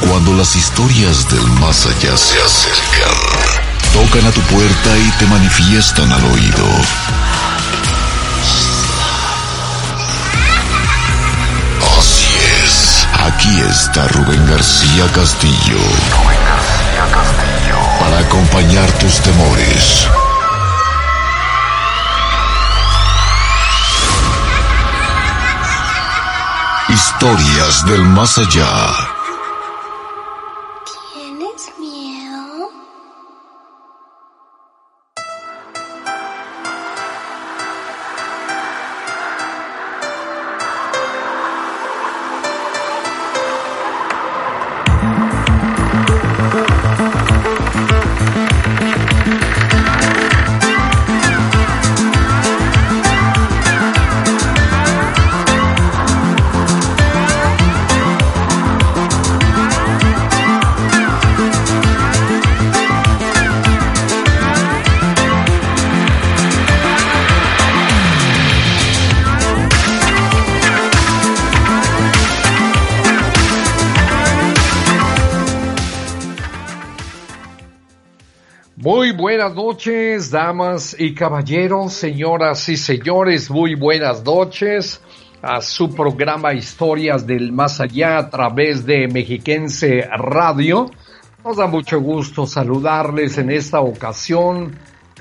Cuando las historias del más allá se acercan, tocan a tu puerta y te manifiestan al oído. Así es, aquí está Rubén García Castillo. Para acompañar tus temores Historias del más allá. Damas y caballeros, señoras y señores, muy buenas noches a su programa Historias del Más Allá a través de Mexiquense Radio. Nos da mucho gusto saludarles en esta ocasión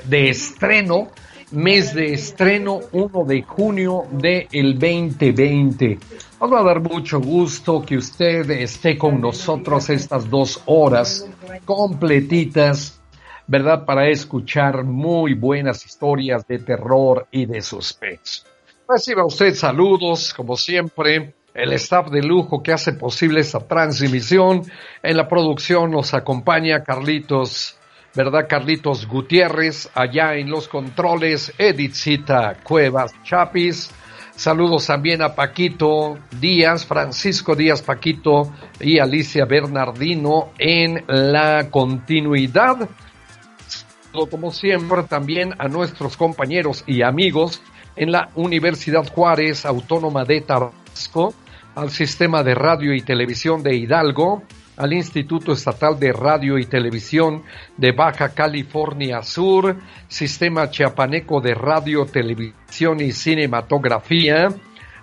de estreno, mes de estreno 1 de junio del 2020. Nos va a dar mucho gusto que usted esté con nosotros estas dos horas completitas ¿verdad? Para escuchar muy buenas historias de terror y de suspense. Reciba usted saludos, como siempre, el staff de lujo que hace posible esta transmisión. En la producción nos acompaña Carlitos, ¿verdad? Carlitos Gutiérrez, allá en los controles, Edithcita Cuevas Chapis. Saludos también a Paquito Díaz, Francisco Díaz Paquito y Alicia Bernardino en la continuidad como siempre, también a nuestros compañeros y amigos en la Universidad Juárez Autónoma de Tabasco, al Sistema de Radio y Televisión de Hidalgo, al Instituto Estatal de Radio y Televisión de Baja California Sur, Sistema Chiapaneco de Radio, Televisión y Cinematografía,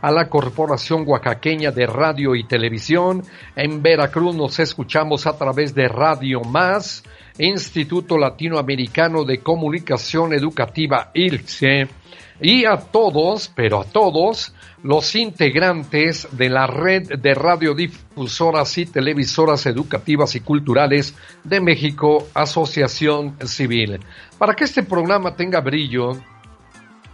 a la Corporación Oaxaqueña de Radio y Televisión. En Veracruz nos escuchamos a través de Radio Más, Instituto Latinoamericano de Comunicación Educativa ILCE y a todos, pero a todos, los integrantes de la red de radiodifusoras y televisoras educativas y culturales de México, Asociación Civil. Para que este programa tenga brillo,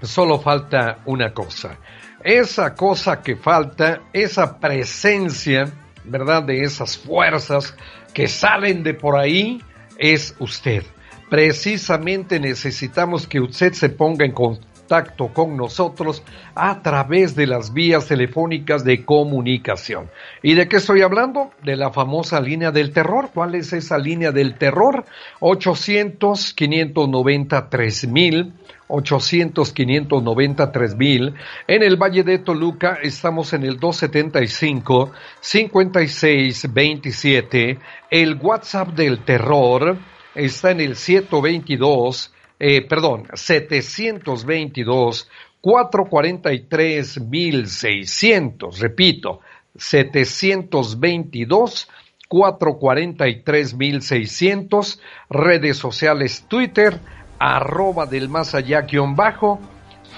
solo falta una cosa. Esa cosa que falta, esa presencia, ¿verdad? De esas fuerzas que salen de por ahí es usted. Precisamente necesitamos que usted se ponga en contacto con nosotros a través de las vías telefónicas de comunicación. ¿Y de qué estoy hablando? De la famosa línea del terror. ¿Cuál es esa línea del terror? 800 590 3000 800 593 mil. En el Valle de Toluca estamos en el 275 56 27. El WhatsApp del terror está en el 122, eh, perdón, 722 443 1600. Repito, 722 443 1600. Redes sociales Twitter arroba del más allá guion bajo,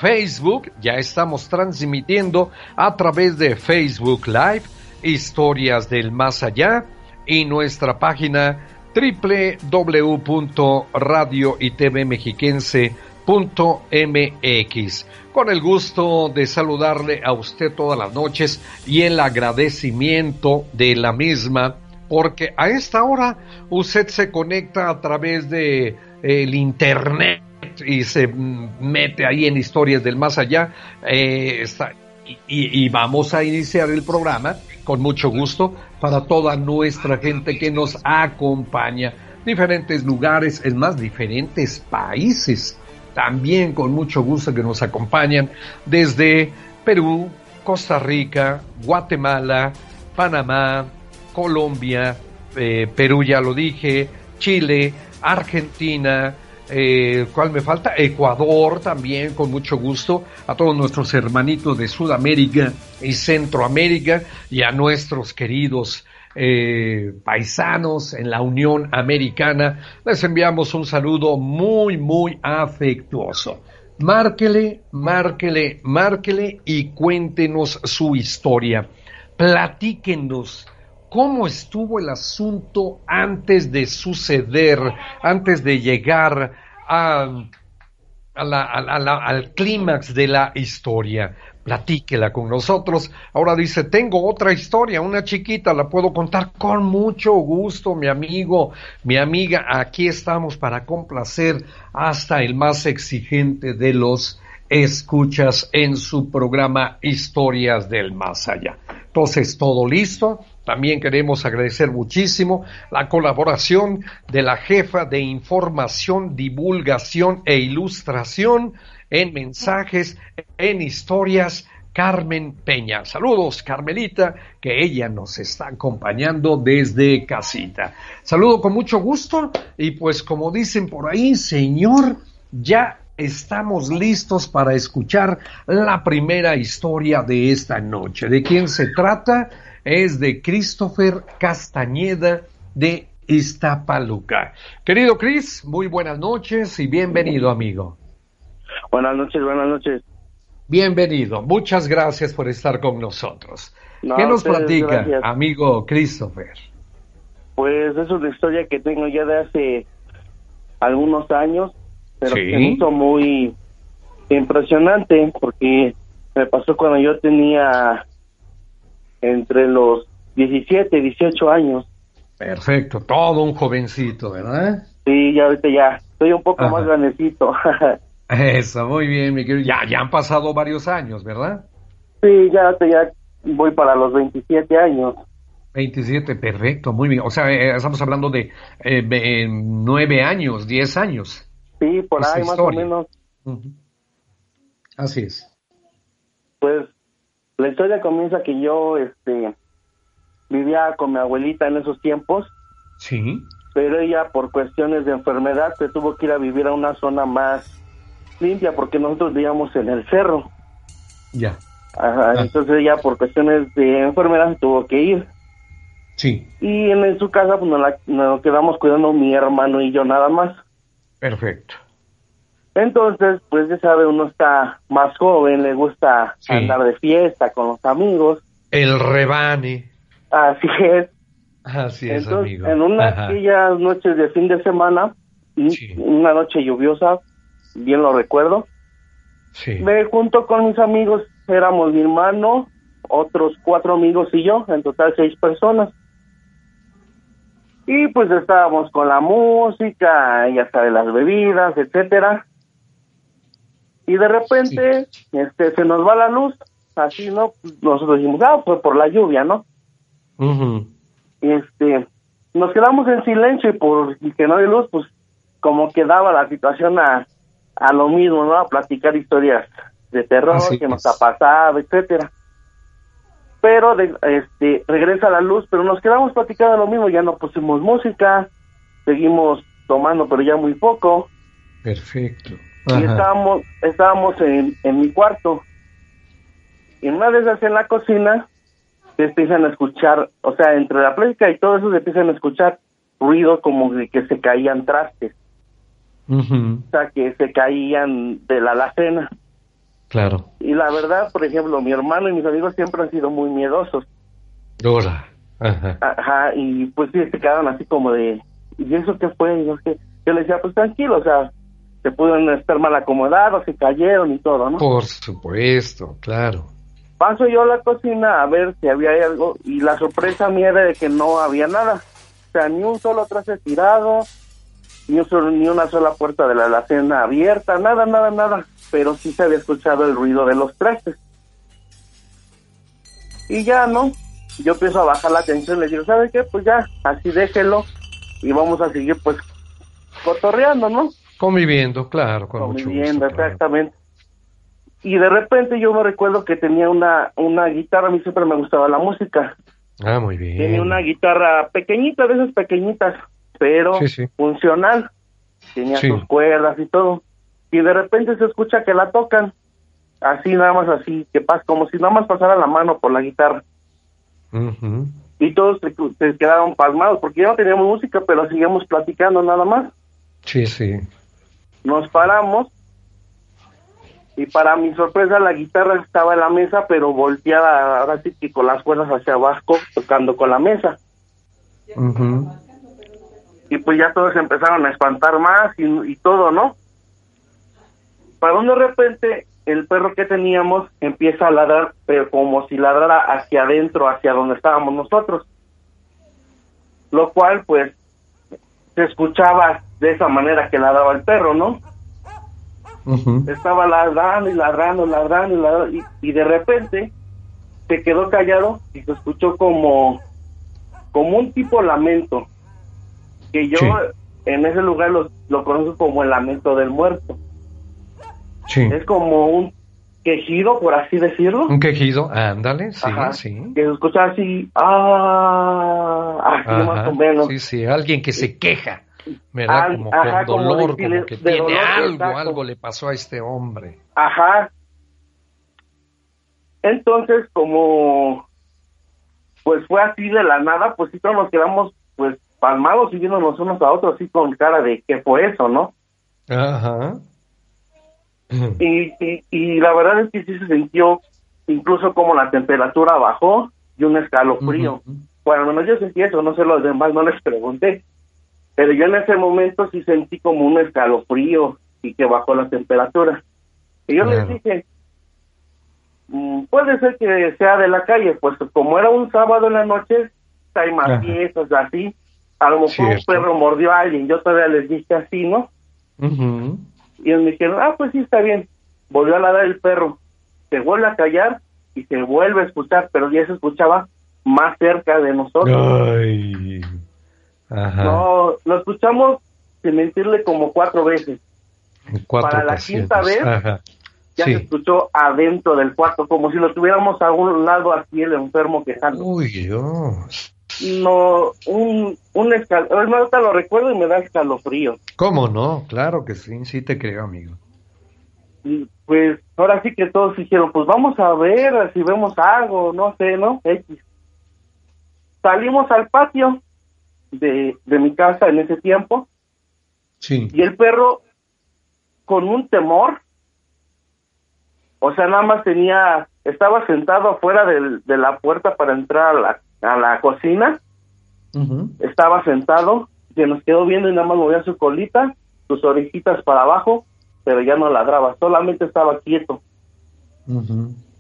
Facebook, ya estamos transmitiendo a través de Facebook Live, historias del más allá, y nuestra página www.radio.y.tvmexiquense.mx. Con el gusto de saludarle a usted todas las noches y el agradecimiento de la misma porque a esta hora usted se conecta a través de el internet y se mete ahí en historias del más allá. Eh, y, vamos a iniciar el programa con mucho gusto para toda nuestra gente que nos acompaña. Diferentes lugares, en más diferentes países. También con mucho gusto que nos acompañan desde Perú, Costa Rica, Guatemala, Panamá, Colombia, eh, Perú ya lo dije, Chile, Argentina, eh, ¿cuál me falta? Ecuador también, con mucho gusto, a todos nuestros hermanitos de Sudamérica y Centroamérica y a nuestros queridos eh, paisanos en la Unión Americana, les enviamos un saludo muy, muy afectuoso. Márquele, márquele, márquele y cuéntenos su historia. Platíquenos cómo estuvo el asunto antes de suceder, antes de llegar al clímax de la historia. Platíquela con nosotros. Ahora dice, tengo otra historia, una chiquita, la puedo contar con mucho gusto, mi amigo, mi amiga. Aquí estamos para complacer hasta el más exigente de los escuchas en su programa Historias del Más Allá. Entonces, todo listo. También queremos agradecer muchísimo la colaboración de la jefa de información, divulgación e ilustración en mensajes, en historias, Carmen Peña. Saludos, Carmelita, que ella nos está acompañando desde casita. Saludo con mucho gusto y pues como dicen por ahí, señor, ya estamos listos para escuchar la primera historia de esta noche. ¿De quién se trata? Es de Christopher Castañeda de Iztapaluca. Querido Chris, muy buenas noches y bienvenido, amigo. Buenas noches, buenas noches. Bienvenido, muchas gracias por estar con nosotros. ¿Qué nos platica, amigo Christopher? Pues es una historia que tengo ya de hace algunos años pero sí. me hizo muy impresionante porque me pasó cuando yo tenía entre los 17 y 18 años. Perfecto, todo un jovencito, ¿verdad? Sí, ya ahorita ya, estoy un poco más grandecito. Eso, muy bien, mi querido. Ya, ya han pasado varios años, ¿verdad? Sí, ya, ya voy para los 27 años. 27, perfecto, muy bien. O sea, eh, estamos hablando de eh, 9 años, 10 años. Sí, por ahí más o menos. Así es. Pues la historia comienza que yo este vivía con mi abuelita en esos tiempos. Sí. Pero ella por cuestiones de enfermedad se tuvo que ir a vivir a una zona más limpia porque nosotros vivíamos en el cerro. Ya. Ajá, ah. entonces ella por cuestiones de enfermedad se tuvo que ir. Sí. Y en, su casa pues nos, nos quedamos cuidando mi hermano y yo nada más. Perfecto. Entonces, pues ya sabe, uno está más joven, le gusta andar de fiesta con los amigos. El rebane. Así es. Así es, amigo. En una de aquellas noches de fin de semana, una noche lluviosa, bien lo recuerdo, sí. me junto con mis amigos, éramos mi hermano, otros cuatro amigos y yo, en total seis personas. Y pues estábamos con la música, y hasta de las bebidas, etcétera. Y de repente, este, se nos va la luz, así, ¿no? Nosotros dijimos, ah, pues por la lluvia, ¿no? Este, nos quedamos en silencio y por que no hay luz, pues como quedaba la situación a, a lo mismo, ¿no? A platicar historias de terror que nos ha pasado, etcétera pero de, este regresa la luz, pero nos quedamos platicando lo mismo, ya no pusimos música, seguimos tomando, pero ya muy poco. Perfecto. Y estábamos, estábamos en, en mi cuarto. Y una vez esas en la cocina, se empiezan a escuchar, o sea, entre la plática y todo eso se empiezan a escuchar ruido como de que se caían trastes. O sea, que se caían de la alacena. Claro. Y la verdad, por ejemplo, mi hermano y mis amigos siempre han sido muy miedosos. Dora. Ajá. Ajá, y pues sí, se quedaron así como de, ¿y eso qué fue? yo, yo le decía, pues tranquilo, o sea, se pudieron estar mal acomodados, se cayeron y todo, ¿no? Por supuesto, claro. Paso yo a la cocina a ver si había algo y la sorpresa mía era de que no había nada. O sea, ni un solo traste tirado, ni, un ni una sola puerta de la alacena abierta, nada, nada, nada. Pero sí se había escuchado el ruido de los trastes. Y ya, ¿no? Yo empiezo a bajar la tensión, le digo, ¿sabe qué? Pues ya, así déjelo y vamos a seguir pues cotorreando, ¿no? Conviviendo, claro, con mucho Conviviendo, gusto. claro. exactamente. Y de repente yo me recuerdo que tenía una, una guitarra, a mí siempre me gustaba la música. Ah, muy bien. Tenía una guitarra pequeñita, de esas pequeñitas, pero Sí, sí. funcional. Tenía Sí. sus cuerdas y todo. Y de repente se escucha que la tocan. Así, nada más así, que pasa, como si nada más pasara la mano por la guitarra. Ujú. Y todos se, se quedaron pasmados, porque ya no teníamos música, pero seguíamos platicando nada más. Sí, sí. Nos paramos y para mi sorpresa la guitarra estaba en la mesa, pero volteada, ahora sí que con las cuerdas hacia abajo, tocando con la mesa. Y pues ya todos empezaron a espantar más y, y todo, ¿no? Para donde de repente el perro que teníamos empieza a ladrar, pero como si ladrara hacia adentro, hacia donde estábamos nosotros. Lo cual, pues, se escuchaba de esa manera que ladraba el perro, ¿no? Estaba ladrando y ladrando, ladrando y ladrando, y, y de repente se quedó callado y se escuchó como, como un tipo lamento, que yo Sí. en ese lugar lo, lo conozco como el lamento del muerto. Sí. Es como un quejido, por así decirlo. Un quejido, ándale, sí, Ajá, sí. Que se escucha así, ah, así más o menos. Sí, sí, alguien que se queja, ¿verdad? Al- como ajá, con como dolor, como que tiene dolor, algo, exacto. algo le pasó a este hombre. Ajá. Entonces, como pues fue así de la nada, pues sí todos nos quedamos pues palmados y viéndonos unos a otros así con cara de qué fue eso, ¿no? Ajá. Y, y, y la verdad es que sí se sintió incluso como la temperatura bajó y un escalofrío. Ujú. Bueno, al menos yo sentí eso, no sé los demás, no les pregunté. Pero yo en ese momento sí sentí como un escalofrío y que bajó la temperatura. Y yo les dije, "Mm, puede ser que sea de la calle, pues como era un sábado en la noche, hay más fiestas así. A lo mejor Cierto. un perro mordió a alguien, yo todavía les dije así, ¿no? Ujú. Y ellos me dijeron, ah, pues sí, está bien. Volvió a ladrar el perro. Se vuelve a callar y se vuelve a escuchar, pero ya se escuchaba más cerca de nosotros. Ay. Ajá. No, lo escuchamos sin mentirle como cuatro veces. Cuatro para la quinta vez, Ajá. Ya Sí. se escuchó adentro del cuarto, como si lo tuviéramos a un lado así el enfermo quejando. Uy, Dios. No, un, un escalofrío, ahorita lo recuerdo y me da escalofrío. ¿Cómo no? Claro que sí, sí te creo, amigo. Y pues ahora sí que todos dijeron, pues vamos a ver si vemos algo, no sé, ¿no? X. Salimos al patio de, de mi casa en ese tiempo Sí. y el perro con un temor, o sea, nada más tenía, estaba sentado afuera del- de la puerta para entrar a la, a la cocina, estaba sentado, se nos quedó viendo y nada más movía su colita, sus orejitas para abajo, pero ya no ladraba, solamente estaba quieto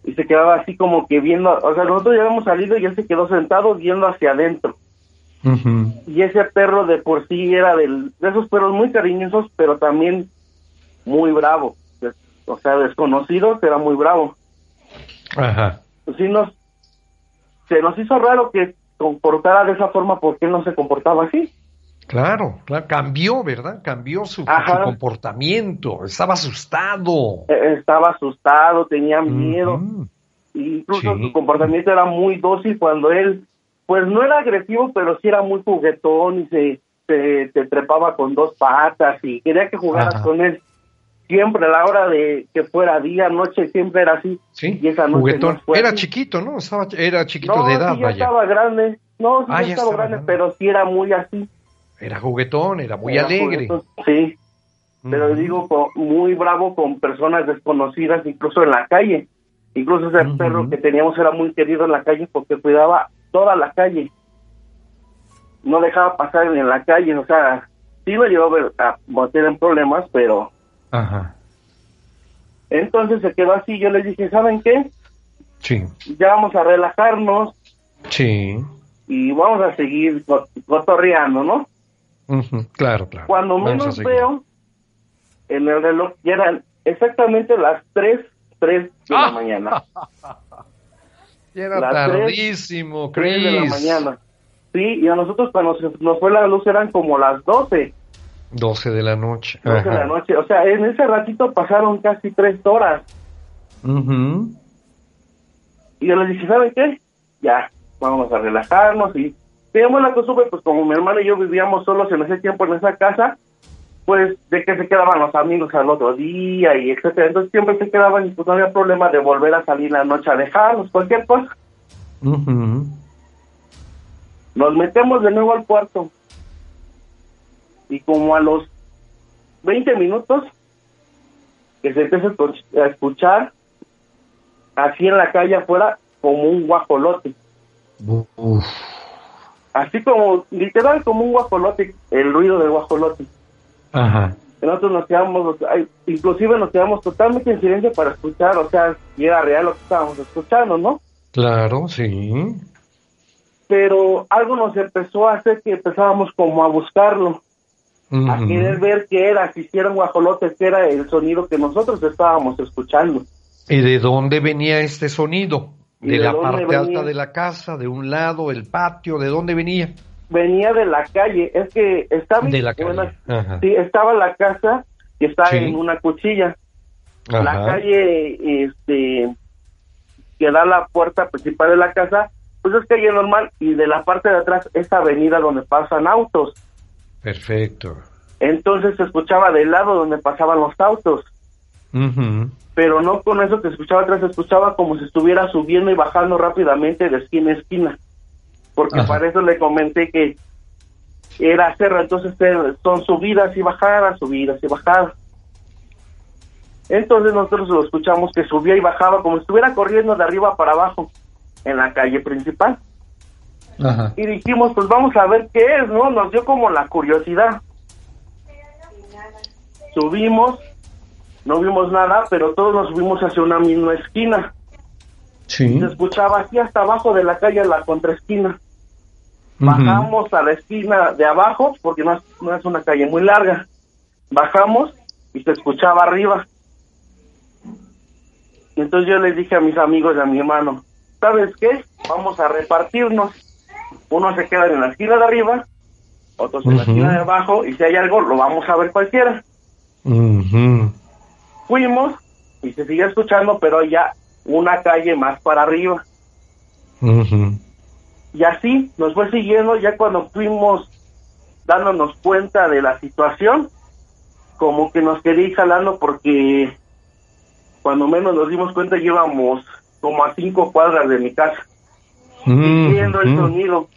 y se quedaba así como que viendo, o sea, nosotros ya habíamos salido y él se quedó sentado viendo hacia adentro. Y ese perro de por sí era del, de esos perros muy cariñosos, pero también muy bravo. O sea, desconocido, era muy bravo. Ajá. Sí nos, se nos hizo raro que comportara de esa forma porque él no se comportaba así. Claro, claro, cambió, ¿verdad? Cambió su, comportamiento, estaba asustado. Eh, Estaba asustado, tenía miedo. Incluso Sí. su comportamiento era muy dócil cuando él, pues no era agresivo, pero sí era muy juguetón y se, se, te trepaba con dos patas y quería que jugaras Ajá. con él. Siempre a la hora de que fuera día, noche, siempre era así. Sí, Y esa noche juguetón. no fue Era chiquito, ¿no? Estaba, era chiquito no, de edad, sí, ya vaya. estaba grande. No, sí, Ah, ya estaba estaba grande, grande. pero sí era muy así. Era juguetón, era muy Era alegre. juguetón, Sí, pero digo, muy bravo con personas desconocidas, incluso en la calle. Incluso ese perro que teníamos era muy querido en la calle porque cuidaba toda la calle. No dejaba pasar en la calle, o sea, sí lo llevó a a meter en problemas, pero Ajá. entonces se quedó así. Yo les dije, ¿saben qué? Sí. Ya vamos a relajarnos Sí. y vamos a seguir co- cotorreando, ¿no? Claro, claro. Cuando menos veo en el reloj, ya eran exactamente las 3, 3 de Ah. la mañana. Ya era las tardísimo, 3 Chris. de la mañana. Sí, y a nosotros cuando se nos fue la luz eran como las 12, 12 de la noche. 12 de la noche. O sea, en ese ratito pasaron casi 3 horas. Ujú. Y yo les dije, ¿saben qué? Ya, vamos a relajarnos y teníamos la costumbre, pues como mi hermano y yo vivíamos solos en ese tiempo en esa casa, pues de que se quedaban los amigos al otro día y etcétera. Entonces siempre se quedaban y pues no había problema de volver a salir la noche a dejarnos, cualquier cosa. Ujú. Nos metemos de nuevo al cuarto y como a los 20 minutos que se empieza a escuch- a escuchar así en la calle afuera como un guajolote. Uf. así como, literal, como un guajolote, el ruido del guajolote. Ajá. Nosotros nos quedamos, inclusive nos quedamos totalmente en silencio para escuchar, o sea, si era real lo que estábamos escuchando, ¿no? Claro, sí. Pero algo nos empezó a hacer que empezábamos como a buscarlo, a querer ver qué era, si era un guajolote, qué era el sonido que nosotros estábamos escuchando. ¿Y de dónde venía este sonido? ¿Y ¿De de la parte venía? alta de la casa, de un lado, el patio? ¿De dónde venía? Venía de la calle, es que estaba, De la calle. sí, estaba la casa y está Sí. en una cuchilla. la calle este que da la puerta principal de la casa pues es calle normal y de la parte de atrás esa avenida donde pasan autos Perfecto. entonces se escuchaba del lado donde pasaban los autos pero no con eso que se escuchaba atrás se escuchaba como si estuviera subiendo y bajando rápidamente de esquina a esquina porque Ajá. para eso le comenté que era cerro entonces son subidas y bajadas subidas y bajadas entonces nosotros lo escuchamos que subía y bajaba como si estuviera corriendo de arriba para abajo en la calle principal. Ajá. Y dijimos, pues vamos a ver qué es, ¿no? Nos dio como la curiosidad. Subimos, no vimos nada, pero todos nos subimos hacia una misma esquina. Sí. Se escuchaba así hasta abajo de la calle, a la contraesquina. Bajamos a la esquina de abajo, porque no es, no es una calle muy larga. Bajamos y se escuchaba arriba. Y entonces yo les dije a mis amigos y a mi hermano, ¿sabes qué? Vamos a repartirnos. Uno se queda en la esquina de arriba, otros en la esquina de abajo, y si hay algo, lo vamos a ver cualquiera. Fuimos y se sigue escuchando, pero ya una calle más para arriba. Y así nos fue siguiendo, ya cuando fuimos dándonos cuenta de la situación, como que nos quería ir jalando porque cuando menos nos dimos cuenta llevamos como a cinco cuadras de mi casa, siguiendo el sonido.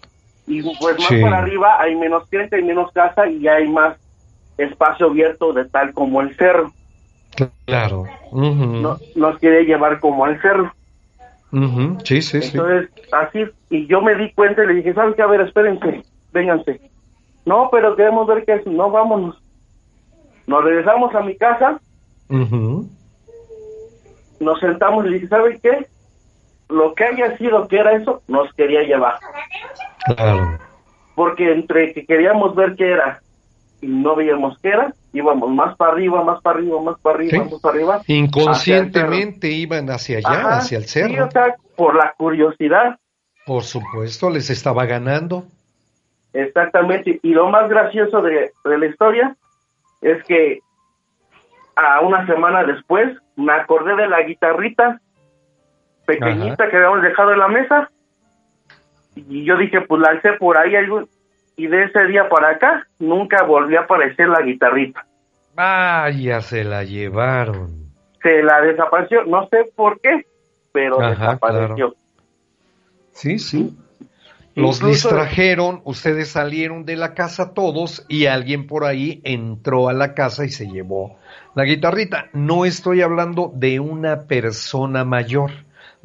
Y pues más Sí. para arriba hay menos gente, hay menos casa y hay más espacio abierto de tal como el cerro. Claro. No- nos quería llevar como al cerro. Ujú. Sí, sí, sí. Entonces, así, y yo me di cuenta y le dije, ¿sabes qué? A ver, espérense, vénganse. No, pero queremos ver qué es, no, vámonos. Nos regresamos a mi casa, nos sentamos y le dije, ¿saben qué? Lo que haya sido que era eso, nos quería llevar. Claro. Porque entre que queríamos ver qué era y no veíamos qué era, íbamos más para arriba, más para arriba, más para arriba, Sí. más para arriba. Inconscientemente iban hacia allá, Ajá, hacia el Sí, cerro. o sea, por la curiosidad. Por supuesto, les estaba ganando. Exactamente, y lo más gracioso de, de la historia es que a una semana después me acordé de la guitarrita pequeñita que habíamos dejado en la mesa y yo dije, pues la alcé por ahí algún- y de ese día para acá nunca volvió a aparecer la guitarrita. Vaya, se la llevaron. Se la desapareció, no sé por qué, pero Ajá, desapareció. Sí, sí. Los Incluso- distrajeron, ustedes salieron de la casa todos y alguien por ahí entró a la casa y se llevó la guitarrita. No estoy hablando de una persona mayor,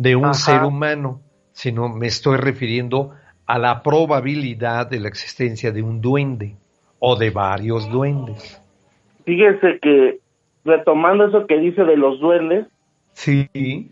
de un Ajá. ser humano, sino me estoy refiriendo a la probabilidad de la existencia de un duende o de varios duendes. Fíjense que retomando eso que dice de los duendes, Sí.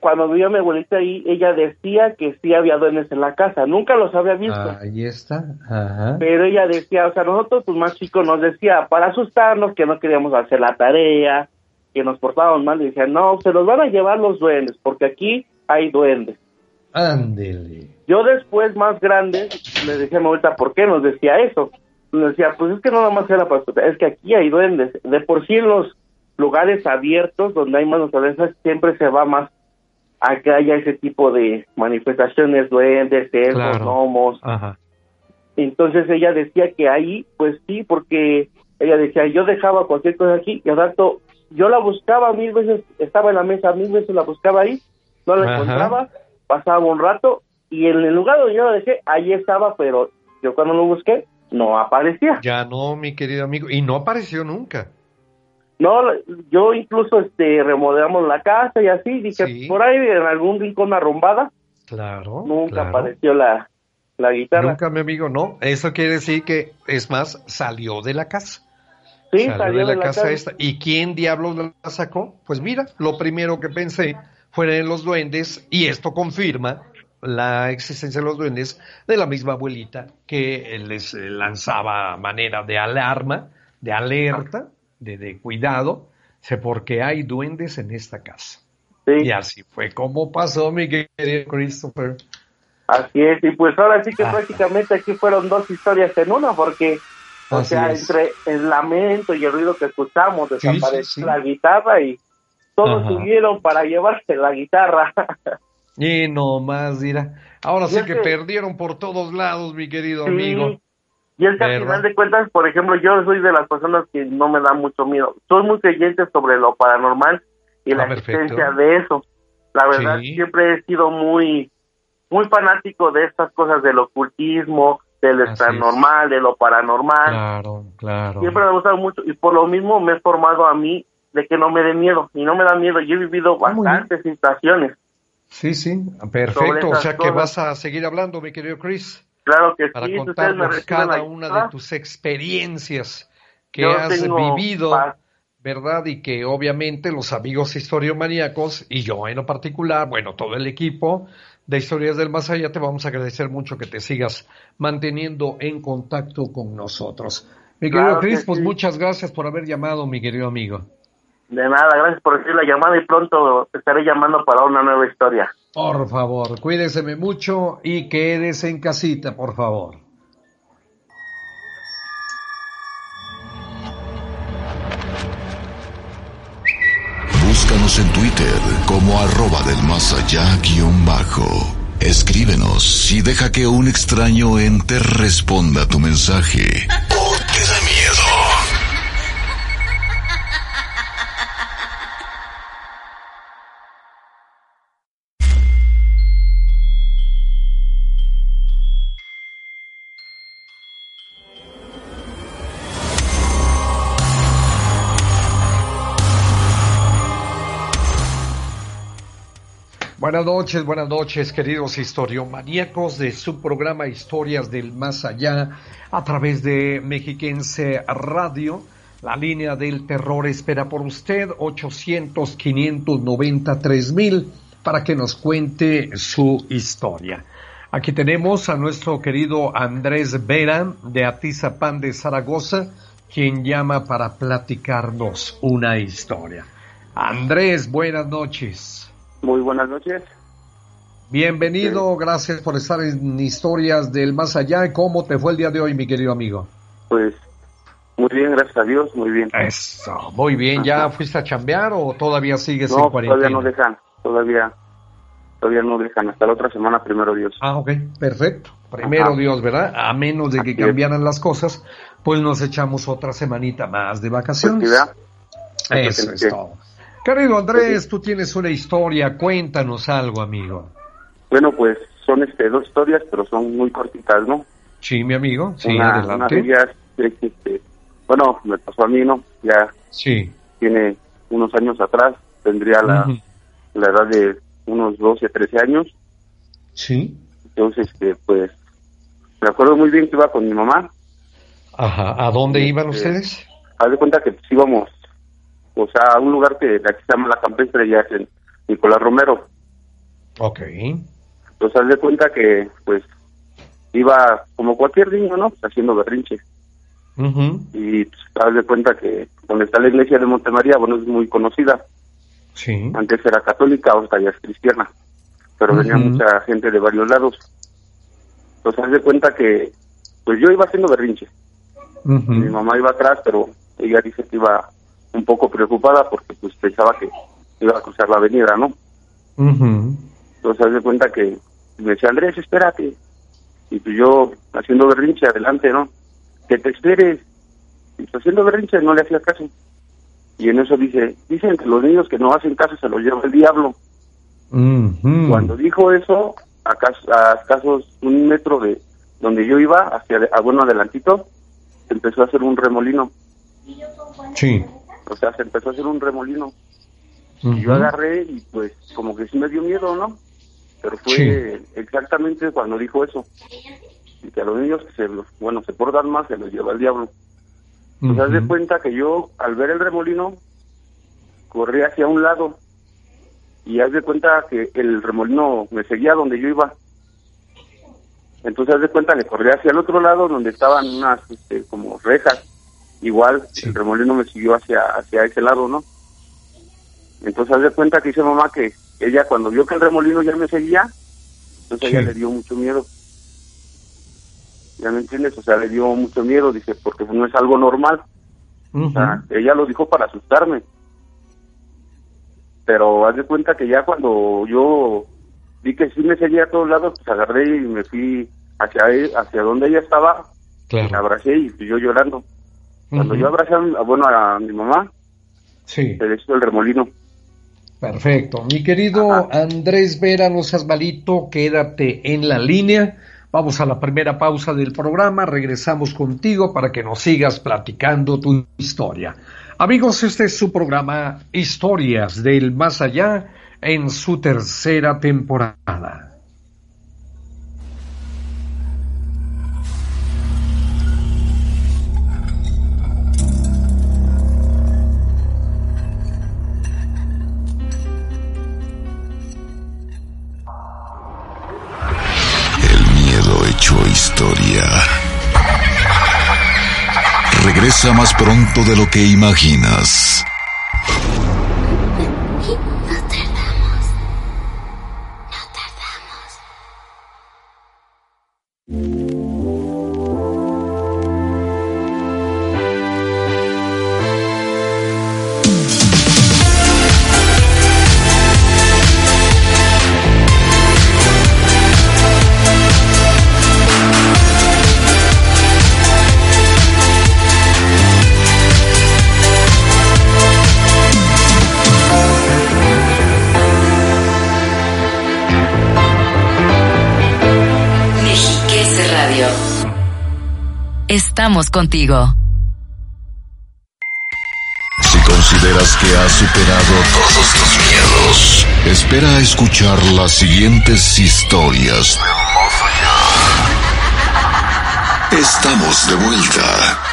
cuando vio a mi abuelita ahí, ella decía que sí había duendes en la casa. Nunca los había visto. Ahí está. Ajá. Pero ella decía, o sea, nosotros, pues más chicos, nos decía para asustarnos que no queríamos hacer la tarea, que nos portábamos mal. Y decía, no, se los van a llevar los duendes, porque aquí hay duendes. Ándele. Yo después, más grande, le decía a mi abuelita, ¿por qué nos decía eso? Nos decía, pues es que no nada más era para asustar, es que aquí hay duendes. De por sí en los lugares abiertos donde hay más naturaleza siempre se va más a que haya ese tipo de manifestaciones, duendes, cerdos, Claro. gnomos. Ajá. Entonces ella decía que ahí, pues sí, porque ella decía, yo dejaba cualquier cosa aquí y al rato yo la buscaba mil veces, estaba en la mesa, mil veces la buscaba ahí, no la Ajá. encontraba, pasaba un rato y en el lugar donde yo la dejé, ahí estaba, pero yo cuando lo busqué, no aparecía. Ya no, mi querido amigo. Y no apareció nunca. No, yo incluso este remodelamos la casa y así, dije, Sí. por ahí en algún rincón arrumbada, Claro. nunca claro. apareció la, la guitarra. Nunca, mi amigo, no. Eso quiere decir que, es más, salió de la casa. Sí, salió, de la, casa, esta. ¿Y quién diablos la sacó? Pues mira, lo primero que pensé fueron los duendes y esto confirma la existencia de los duendes de la misma abuelita que les eh, lanzaba manera de alarma, de alerta, de, de cuidado, porque hay duendes en esta casa. Sí. Y así fue como pasó, mi querido Christopher. Así es, y pues ahora sí que Ah. prácticamente aquí fueron dos historias en una, porque, o Así sea, es. entre el lamento y el ruido que escuchamos, desapareció sí, sí. la guitarra y todos Ajá. subieron para llevarse la guitarra. Y no más, dirá. Ahora Y sí que que- perdieron por todos lados, mi querido amigo. Y es que al final de cuentas, por ejemplo, yo soy de las personas que no me da mucho miedo. Soy muy creyente sobre lo paranormal y Ah, la perfecto. existencia de eso. La verdad, siempre he sido muy, muy fanático de estas cosas del ocultismo, del Así es. paranormal, de lo paranormal. Claro, claro. Siempre me ha gustado mucho y por lo mismo me he formado a mí de que no me dé miedo y no me da miedo. Yo he vivido Ah, bastantes situaciones. Sí, sí, perfecto. O sea que cosas. vas a seguir hablando, mi querido Chris, Claro que para sí, me contarnos cada una de tus experiencias que yo has vivido, paz. ¿verdad? Y que obviamente los amigos historiomaníacos y yo en lo particular, bueno, todo el equipo de Historias del Más Allá, te vamos a agradecer mucho que te sigas manteniendo en contacto con nosotros. Mi querido Claro que Chris, pues sí. muchas gracias por haber llamado, mi querido amigo. De nada, gracias por recibir la llamada y pronto te estaré llamando para una nueva historia. Por favor, cuídeseme mucho y quédese en casita, por favor. En Twitter como arroba del más allá guion bajo. Escríbenos y deja que un extraño ente responda tu mensaje. Buenas noches, buenas noches, queridos historiomaníacos de su programa Historias del Más Allá a través de Mexiquense Radio. La línea del terror espera por usted 800-593 mil para que nos cuente su historia. Aquí tenemos a nuestro querido Andrés Vera de Atizapán de Zaragoza, quien llama para platicarnos una historia. Andrés, buenas noches. Muy buenas noches. Bienvenido, gracias por estar en Historias del Más Allá. ¿Cómo te fue el día de hoy, mi querido amigo? Pues muy bien, gracias a Dios, muy bien. Eso, muy bien. ¿Ya Ajá. fuiste a chambear o todavía sigues No, en cuarentena? todavía no dejan, todavía, todavía no dejan, hasta la otra semana, primero Dios. Ah, ok, perfecto. Primero Ajá. Dios, ¿verdad? A menos de que Así es. cambiaran las cosas, pues nos echamos otra semanita más de Pues, vacaciones. ¿verdad? Eso es todo. Querido Andrés, tú tienes una historia, cuéntanos algo, amigo. Bueno, pues son este dos historias, pero son muy cortitas, ¿no? Sí, mi amigo, sí, una, una de adelante. ellas es, este, bueno, me pasó a mí, ¿no? Ya Sí. tiene unos años atrás, tendría la, la edad de unos 12, 13 años, Sí. entonces, este, pues, me acuerdo muy bien que iba con mi mamá, Ajá. ¿A dónde iban Este, ustedes? haz de cuenta que pues, íbamos, o sea, a un lugar que aquí se llama La Campestre, ya es en Nicolás Romero, Ok. Entonces, haz de cuenta que, pues, iba como cualquier niño, ¿no? Pues, haciendo berrinche. Y pues, haz de cuenta que donde está la iglesia de Montemaría, bueno, es muy conocida. Sí. Antes era católica, ahora ya es cristiana. Pero venía mucha gente de varios lados. Entonces, haz de cuenta que, pues yo iba haciendo berrinche. Mi mamá iba atrás, pero ella dice que iba un poco preocupada porque pues pensaba que iba a cruzar la avenida, ¿no? Entonces, de cuenta que me decía, Andrés, espérate. Y pues yo haciendo berrinche adelante, ¿no? Que te esperes. Y pues haciendo berrinche no le hacía caso. Y en eso dice, dicen que los niños que no hacen caso se los lleva el diablo. Cuando dijo eso, a, casos un metro de donde yo iba, hacia, a, bueno, adelantito, se empezó a hacer un remolino. Sí. O sea, se empezó a hacer un remolino. Y yo agarré y pues como que sí me dio miedo, ¿no? Pero fue exactamente cuando dijo eso. Y que a los niños que se bueno, se portan más, se los lleva el diablo. Pues haz de cuenta que yo, al ver el remolino, corrí hacia un lado. Y haz de cuenta que el remolino me seguía donde yo iba. Entonces haz de cuenta que corrí hacia el otro lado donde estaban unas este, como rejas. Igual el remolino me siguió hacia, hacia ese lado, ¿no? Entonces haz de cuenta que dice mamá que ella cuando vio que el remolino ya me seguía, entonces ella le dio mucho miedo. ¿Ya me entiendes? O sea, le dio mucho miedo, dice, porque no es algo normal. O sea, ella lo dijo para asustarme. Pero haz de cuenta que ya cuando yo vi que sí me seguía a todos lados, pues agarré y me fui hacia hacia donde ella estaba, claro. abracé y yo llorando. Cuando yo abracé a, bueno, a mi mamá, sí. se le el remolino. Perfecto. Mi querido Andrés Vera, no seas malito, quédate en la línea. Vamos a la primera pausa del programa, regresamos contigo para que nos sigas platicando tu historia. Amigos, este es su programa Historias del Más Allá en su tercera temporada. Más pronto de lo que imaginas. Contigo. Si consideras que has superado todos tus miedos, espera a escuchar las siguientes historias. Estamos de vuelta.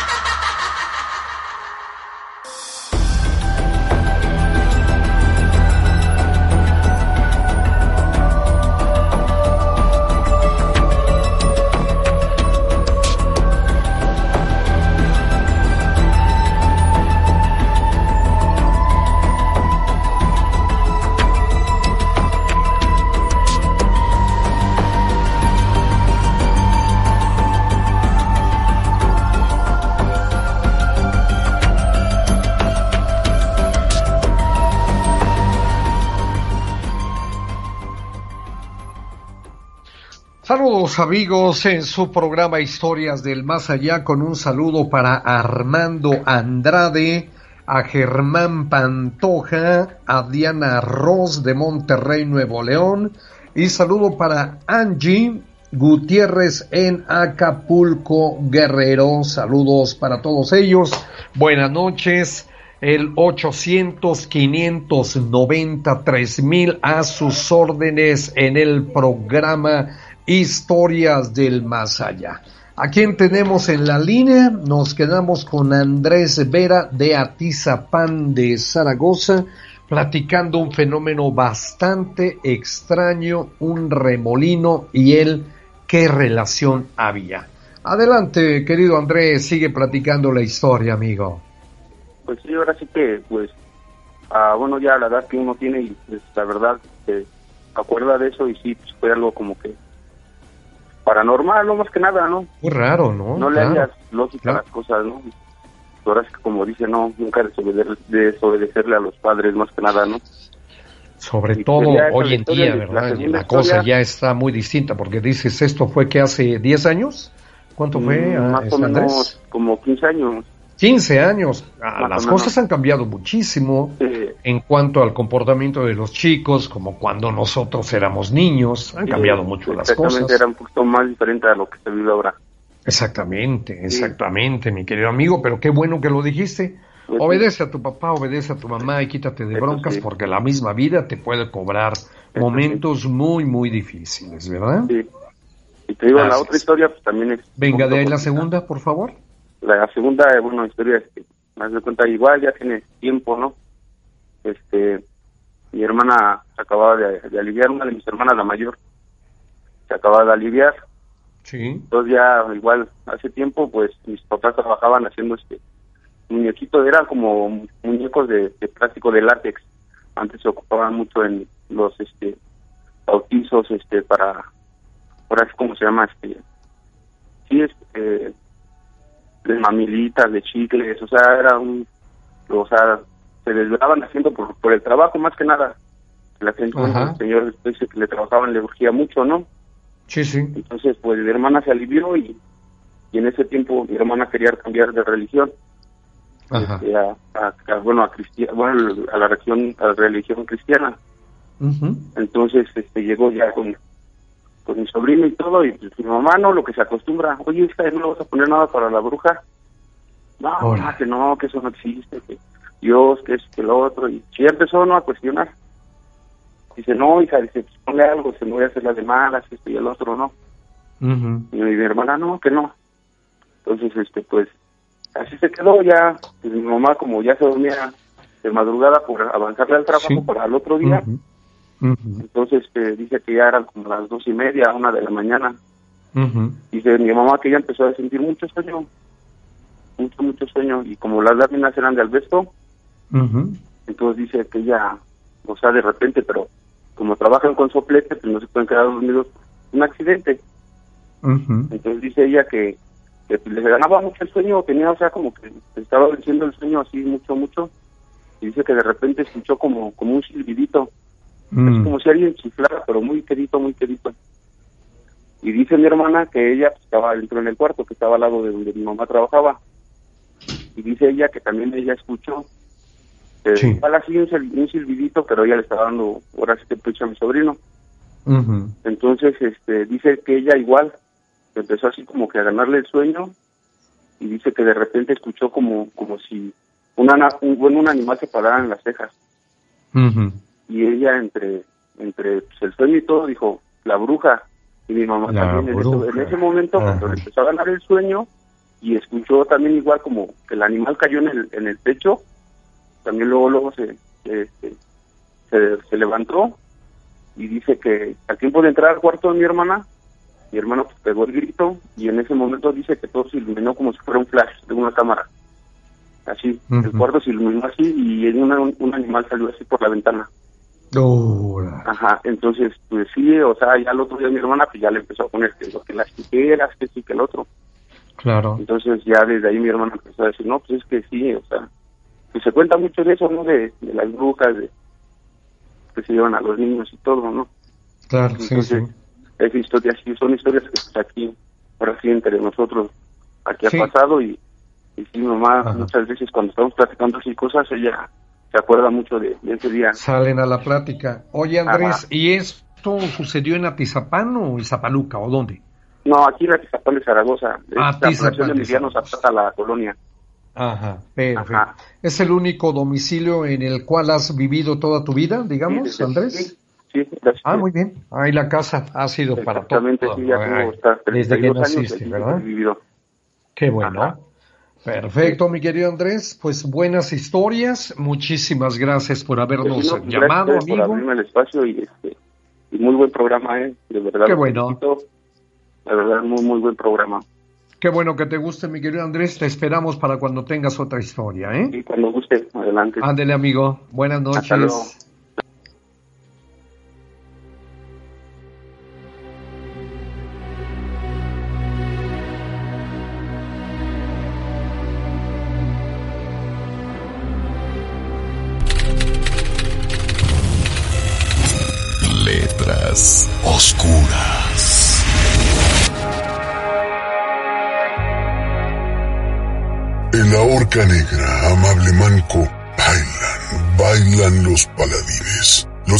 Amigos en su programa Historias del Más Allá con un saludo para Armando Andrade, a Germán Pantoja, a Diana Ross de Monterrey, Nuevo León y saludo para Angie Gutiérrez en Acapulco, Guerrero. Saludos para todos ellos. Buenas noches. El 800 590 3000 a sus órdenes en el programa Historias del Más Allá. ¿A quién tenemos en la línea? Nos quedamos con Andrés Vera de Atizapán de Zaragoza. platicando un fenómeno bastante extraño, un remolino y él, qué relación había. Adelante, querido Andrés, sigue platicando la historia, amigo. Pues sí, ahora sí que, pues, ah, bueno, ya la edad que uno tiene y pues, la verdad se acuerda de eso y sí, pues, fue algo como que paranormal, no más que nada, ¿no? Muy raro, ¿no? No le hayas lógica a las cosas, ¿no? Ahora es que como dice, no, nunca desobedecerle a los padres, más que nada, ¿no? Sobre todo hoy en día, ¿verdad? La, cosa ya está muy distinta, porque dices, esto fue que hace 10 años. ¿Cuánto fue? Mm, más o menos como 15 años. 15 años. Ah, las cosas han cambiado muchísimo en cuanto al comportamiento de los chicos, como cuando nosotros éramos niños. Han cambiado mucho las cosas. Exactamente, era un poquito más diferente a lo que se vive ahora. Exactamente, exactamente, mi querido amigo, pero qué bueno que lo dijiste. Pues obedece a tu papá, obedece a tu mamá y quítate de broncas porque la misma vida te puede cobrar momentos muy, muy difíciles, ¿verdad? Sí. Y te digo, la otra historia pues también es... Venga, de ahí la segunda, por favor. La segunda, bueno, historia es que, más de cuenta, igual ya tiene tiempo, ¿no? Este, mi hermana se acababa de, aliviar, una de mis hermanas, la mayor, se acababa de aliviar. Sí. Entonces ya, igual, hace tiempo, pues, mis papás trabajaban haciendo este muñequito, eran como muñecos de, de plástico de látex. Antes se ocupaban mucho en los, este, bautizos, este, para ahora es como se llama, este, sí, este, de mamilitas, de chicles, o sea, era un, o sea, se desvelaban haciendo por, por el trabajo más que nada. La gente, el señor dice que le trabajaban, le urgía mucho, ¿no? Sí, sí. Entonces, pues mi hermana se alivió y, y en ese tiempo mi hermana quería cambiar de religión. Este, a, a, bueno, a, bueno, a la religión, a la religión cristiana. Entonces, este, llegó ya con, con mi sobrino y todo, y pues, mi mamá no, lo que se acostumbra, oye, esta no le vas a poner nada para la bruja. No, que no, que eso no existe, que Dios, que es que lo otro, y si empezó ¿no? a cuestionar. Dice, no, hija, dice, pues ponle algo, se me voy a hacer las de malas, esto y el otro, ¿no? Y mi hermana, no, que no. Entonces, este, pues, así se quedó ya, pues, mi mamá como ya se dormía de madrugada por avanzarle al trabajo para el otro día, entonces este, dice que ya eran como las dos y media, una de la mañana. Dice mi mamá que ya empezó a sentir mucho sueño, mucho, mucho sueño. Y como las láminas eran de albesto, entonces dice que ella, o sea, de repente, pero como trabajan con soplete, pues no se pueden quedar dormidos. Un accidente. Entonces dice ella que, que le ganaba mucho el sueño, tenía, o sea, como que estaba venciendo el sueño así mucho, mucho. Y dice que de repente escuchó como, como un silbidito es mm. como si alguien chiflara, pero muy quedito, muy quedito. Y dice mi hermana que ella estaba dentro en el cuarto, que estaba al lado de donde mi mamá trabajaba. Y dice ella que también ella escuchó. Eh, sí. así un, silbidito, pero ella le estaba dando horas de pecho a mi sobrino. Entonces, este, dice que ella igual empezó así como que a ganarle el sueño y dice que de repente escuchó como como si una, un, bueno, un animal se parara en las cejas y ella entre entre pues, el sueño y todo dijo la bruja. Y mi mamá también en ese, momento cuando le empezó a ganar el sueño y escuchó también igual como que el animal cayó en el en el techo también luego luego se este, se, se, levantó y dice que al tiempo de entrar al cuarto de mi hermana mi hermano pues, pegó el grito y en ese momento dice que todo se iluminó como si fuera un flash de una cámara. Así el cuarto se iluminó así y un animal salió así por la ventana Ajá, entonces, pues sí, o sea, ya el otro día mi hermana, pues ya le empezó a poner que, lo que las tijeras, que sí, que el otro. Claro. Entonces ya desde ahí mi hermana empezó a decir, no, pues es que sí, o sea, pues se cuenta mucho de eso, ¿no? De, las brujas, de que se llevan a los niños y todo, ¿no? Claro, sí, sí. Es historia, sí, son historias que pues, aquí, ahora sí, entre nosotros, aquí ha pasado y, y sí, mamá, muchas veces cuando estamos platicando así cosas, ella se acuerda mucho de, ese día. Salen a la plática. Oye, Andrés, ¿y esto sucedió en Atizapán o en Zapaluca o dónde? No, aquí en Atizapán de Zaragoza. Atizapán, de Emiliano Zapata, la colonia. Ajá, perfecto. ¿Es el único domicilio en el cual has vivido toda tu vida, digamos, Andrés? Sí, Ah, muy bien. Ahí la casa ha sido para todo. sí, ya Desde que naciste, ¿verdad? Vivido. Qué bueno. Perfecto, mi querido Andrés. Pues buenas historias. Muchísimas gracias por habernos llamado, amigo. Por abrirme el espacio y, este, y muy buen programa, ¿eh? De verdad. Qué bueno. De verdad, muy, muy buen programa. Qué bueno que te guste, mi querido Andrés. Te esperamos para cuando tengas otra historia, ¿eh? Sí, cuando guste. Adelante. Ándele, amigo. Buenas noches.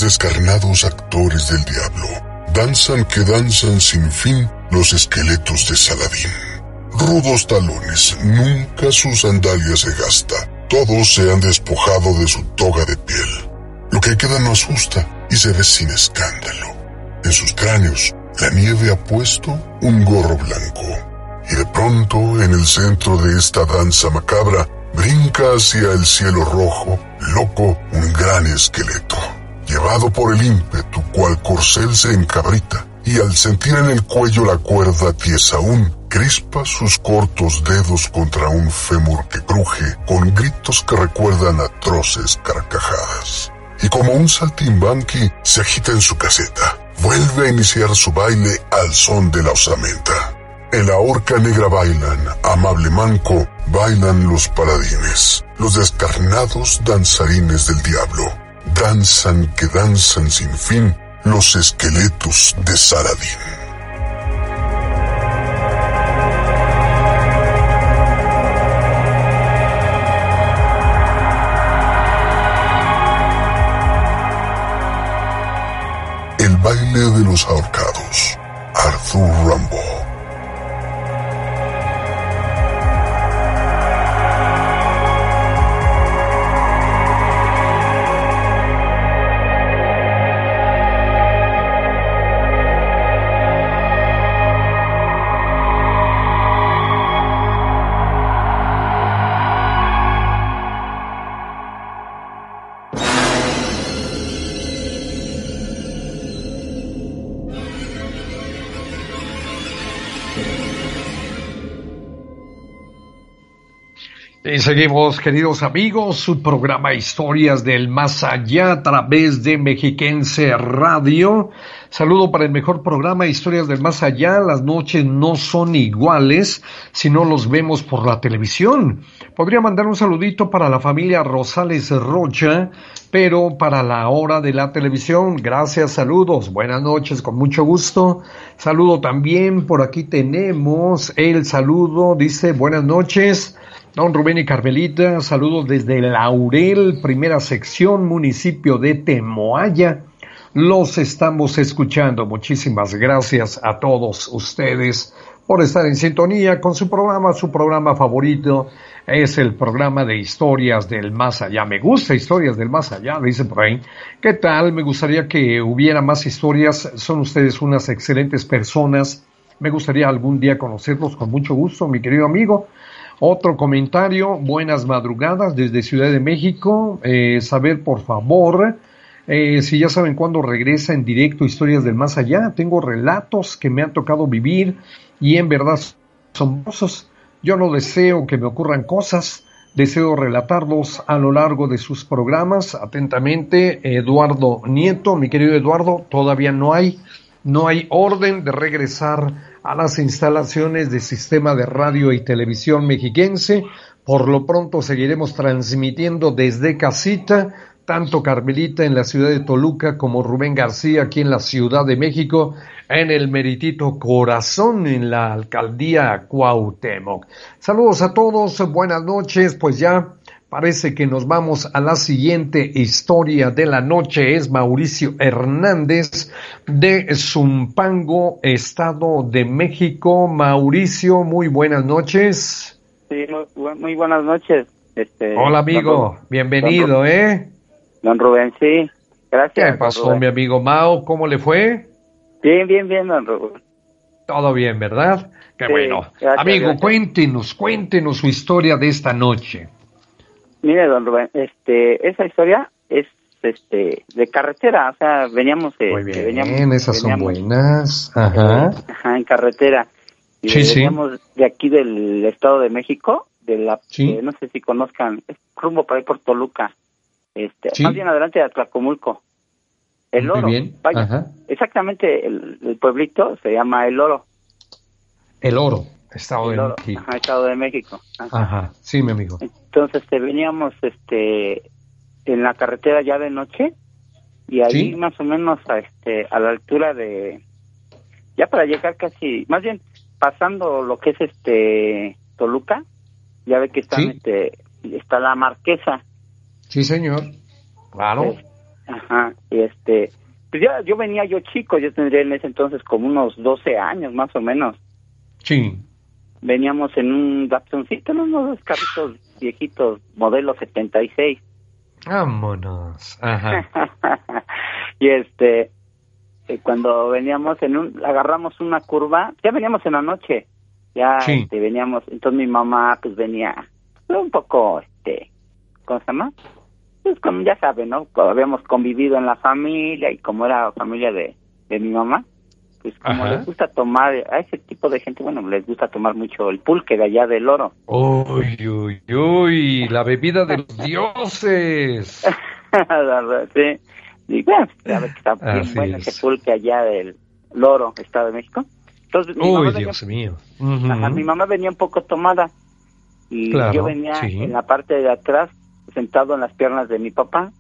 Descarnados actores del diablo. Danzan que danzan sin fin los esqueletos de Saladín. Rudos talones, nunca su sandalia se gasta. Todos se han despojado de su toga de piel. Lo que queda no asusta y se ve sin escándalo. En sus cráneos, la nieve ha puesto un gorro blanco. Y de pronto, en el centro de esta danza macabra, brinca hacia el cielo rojo, loco, un gran esqueleto. Llevado por el ímpetu, cual corcel se encabrita, y al sentir en el cuello la cuerda tiesa aún, crispa sus cortos dedos contra un fémur que cruje con gritos que recuerdan atroces carcajadas. Y como un saltimbanqui se agita en su caseta, vuelve a iniciar su baile al son de la osamenta. En la horca negra bailan, amable manco, bailan los paladines, los descarnados danzarines del diablo. Danzan que danzan sin fin los esqueletos de Saladín. baile de los ahorcados, Arthur Rambo. Seguimos, queridos amigos, su programa Historias del Más Allá a través de Mexiquense Radio. Saludo para el mejor programa Historias del Más Allá. Las noches no son iguales si no los vemos por la televisión. Podría mandar un saludito para la familia Rosales Rocha, pero para la hora de la televisión, gracias, saludos, buenas noches, con mucho gusto. Saludo también, por aquí tenemos el saludo, dice buenas noches. Don Rubén y Carmelita, saludos desde Laurel, primera sección, municipio de Temoaya. Los estamos escuchando. Muchísimas gracias a todos ustedes por estar en sintonía con su programa. Su programa favorito es el programa de historias del más allá. Me gusta historias del más allá, dice por ahí. ¿Qué tal? Me gustaría que hubiera más historias. Son ustedes unas excelentes personas. Me gustaría algún día conocerlos con mucho gusto, mi querido amigo. Otro comentario, buenas madrugadas desde Ciudad de México. Eh, saber, por favor, eh, si ya saben cuándo regresa en directo Historias del Más Allá. Tengo relatos que me han tocado vivir y en verdad son hermosos. Yo no deseo que me ocurran cosas, deseo relatarlos a lo largo de sus programas. Atentamente, Eduardo Nieto, mi querido Eduardo, todavía no hay, no hay orden de regresar a las instalaciones del sistema de radio y televisión mexiquense. Por lo pronto seguiremos transmitiendo desde casita, tanto Carmelita en la ciudad de Toluca como Rubén García aquí en la Ciudad de México, en el meritito corazón en la alcaldía Cuauhtémoc. Saludos a todos, buenas noches, pues ya Parece que nos vamos a la siguiente historia de la noche. Es Mauricio Hernández de Zumpango, Estado de México. Mauricio, muy buenas noches. Sí, muy, buenas noches. Este, Hola amigo, bienvenido, ¿eh? Don Rubén, sí, gracias. ¿Qué pasó, mi amigo Mao? ¿Cómo le fue? Bien, bien, bien, don Rubén. Todo bien, ¿verdad? Qué bueno. Amigo, cuéntenos, cuéntenos su historia de esta noche. Mire, don Rubén, este, esa historia es este de carretera, o sea, veníamos Muy bien, esas son buenas. Ajá. ajá, en carretera. Y veníamos de aquí del Estado de México, de la no sé si conozcan, es rumbo para ir por Toluca. Este, más bien adelante de Atlacomulco. El Oro. Bien. Vaya, exactamente el, pueblito se llama El Oro. El Oro, Estado de México. Ajá, Estado de México. Ajá. sí, mi amigo. Entonces te veníamos este en la carretera ya de noche y ahí más o menos a este a la altura de ya para llegar casi, más bien pasando lo que es este Toluca, ya ve que está este está la Marquesa. Sí, señor. Claro. ajá, este pues ya yo venía yo chico, yo tendría en ese entonces como unos 12 años más o menos. Sí. Veníamos en un Datsuncito, unos carritos viejitos, modelo 76. Vámonos. Ajá. y este, eh, cuando veníamos en un, agarramos una curva, ya veníamos en la noche, ya este, veníamos, entonces mi mamá pues venía un poco, este, ¿cómo se llama? Pues como ya saben, ¿no? Habíamos convivido en la familia y como era familia de, de mi mamá, pues como les gusta tomar, a ese tipo de gente, bueno, les gusta tomar mucho el pulque de allá del oro. Uy, uy, uy, la bebida de los dioses. sí. Y bueno, que está bien bueno ese pulque allá del loro, Estado de México. Entonces, mi Uy, Dios mío. mi mamá venía un poco tomada y yo venía en la parte de atrás, sentado en las piernas de mi papá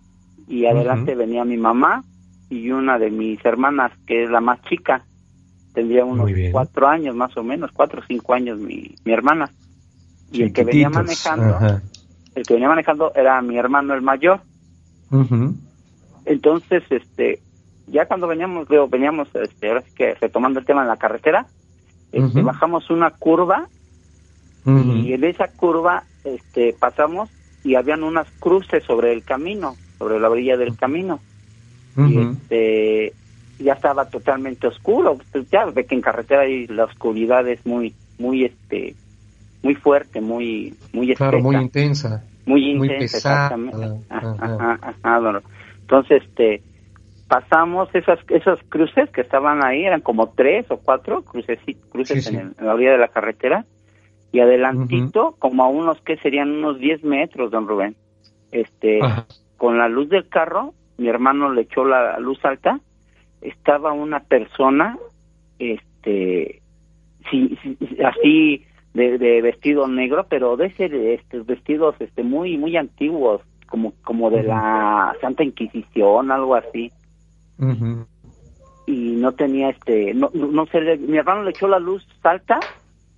y adelante venía mi mamá y una de mis hermanas, que es la más chica tendría unos cuatro años más o menos, cuatro o cinco años mi, mi hermana. Y el que venía manejando, el que venía manejando era mi hermano el mayor. Entonces, este, ya cuando veníamos, veo, veníamos, este, ahora sí que retomando el tema en la carretera, este, bajamos una curva y en esa curva, este, pasamos y habían unas cruces sobre el camino, sobre la orilla del camino. Y este, ya estaba totalmente oscuro. Pues, ya ve que en carretera la oscuridad es muy, muy, este, muy fuerte, muy, muy Claro, muy intensa. Muy intensa, exactamente. Entonces, este, pasamos esas, esas cruces que estaban ahí, eran como tres o cuatro cruces, cruces En, la orilla de la carretera, y adelantito, como a unos que serían unos 10 metros, don Rubén, este, con la luz del carro, mi hermano le echó la luz alta estaba una persona, este, sí, así de, vestido negro, pero de ese, estos vestidos, este, muy, muy antiguos, como, como de la Santa Inquisición, algo así. Y no tenía, este, no, no sé, mi hermano le echó la luz salta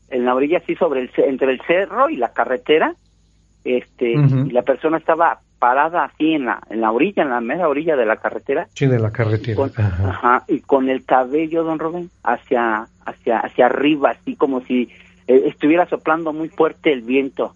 en la orilla así sobre el, entre el cerro y la carretera, este, y la persona estaba parada así en la, en la orilla, en la mera orilla de la carretera. Sí, de la carretera. ajá. y con el cabello, don Rubén, hacia, hacia, hacia arriba, así como si eh, estuviera soplando muy fuerte el viento.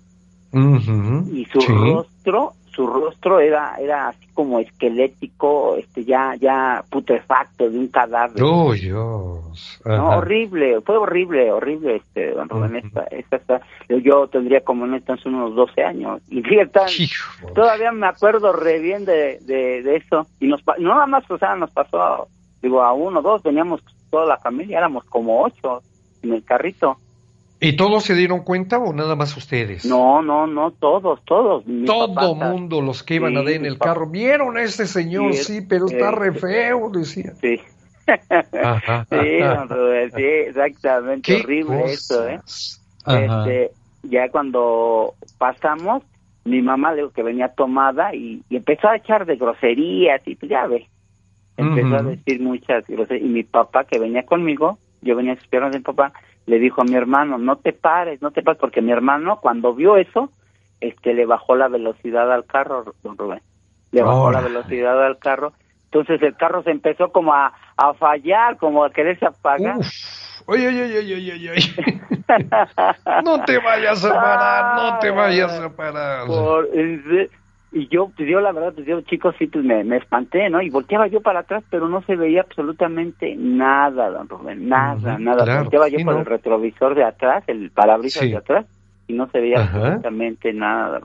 Y su rostro su rostro era era así como esquelético, este ya ya putrefacto de un cadáver. Oh, Dios. horrible, fue horrible, horrible este don Rubén, esta, yo tendría como en entonces unos 12 años y fíjate, todavía me acuerdo re bien de, de, eso y nos no nada más, o sea, nos pasó digo a uno, dos, veníamos toda la familia, éramos como ocho en el carrito. ¿Y todos se dieron cuenta o nada más ustedes? No, no, no, todos, todos. Todo mundo, los que iban a en el carro, vieron a este señor, sí, pero está re feo, decía. Sí. Ajá, sí, sí, exactamente, horrible eso, ¿eh? Este, ya cuando pasamos, mi mamá le dijo que venía tomada y, empezó a echar de groserías y pues ya ve, empezó a decir muchas groserías. Y mi papá que venía conmigo, yo venía a sus piernas de mi papá, le dijo a mi hermano, no te pares, no te pares, porque mi hermano cuando vio eso, este, le bajó la velocidad al carro, don Rubén. Le bajó la velocidad al carro. Entonces el carro se empezó como a, a fallar, como a quererse apagar. Oye, oye, oye, oye, oye, oye. no te vayas a parar, no te vayas a parar. Y yo, pues yo la verdad, pues yo chicos sí, pues me, me espanté, ¿no? Y volteaba yo para atrás, pero no se veía absolutamente nada, don Rubén, nada, nada. volteaba yo por el retrovisor de atrás, el parabrisas de atrás, y no se veía absolutamente nada.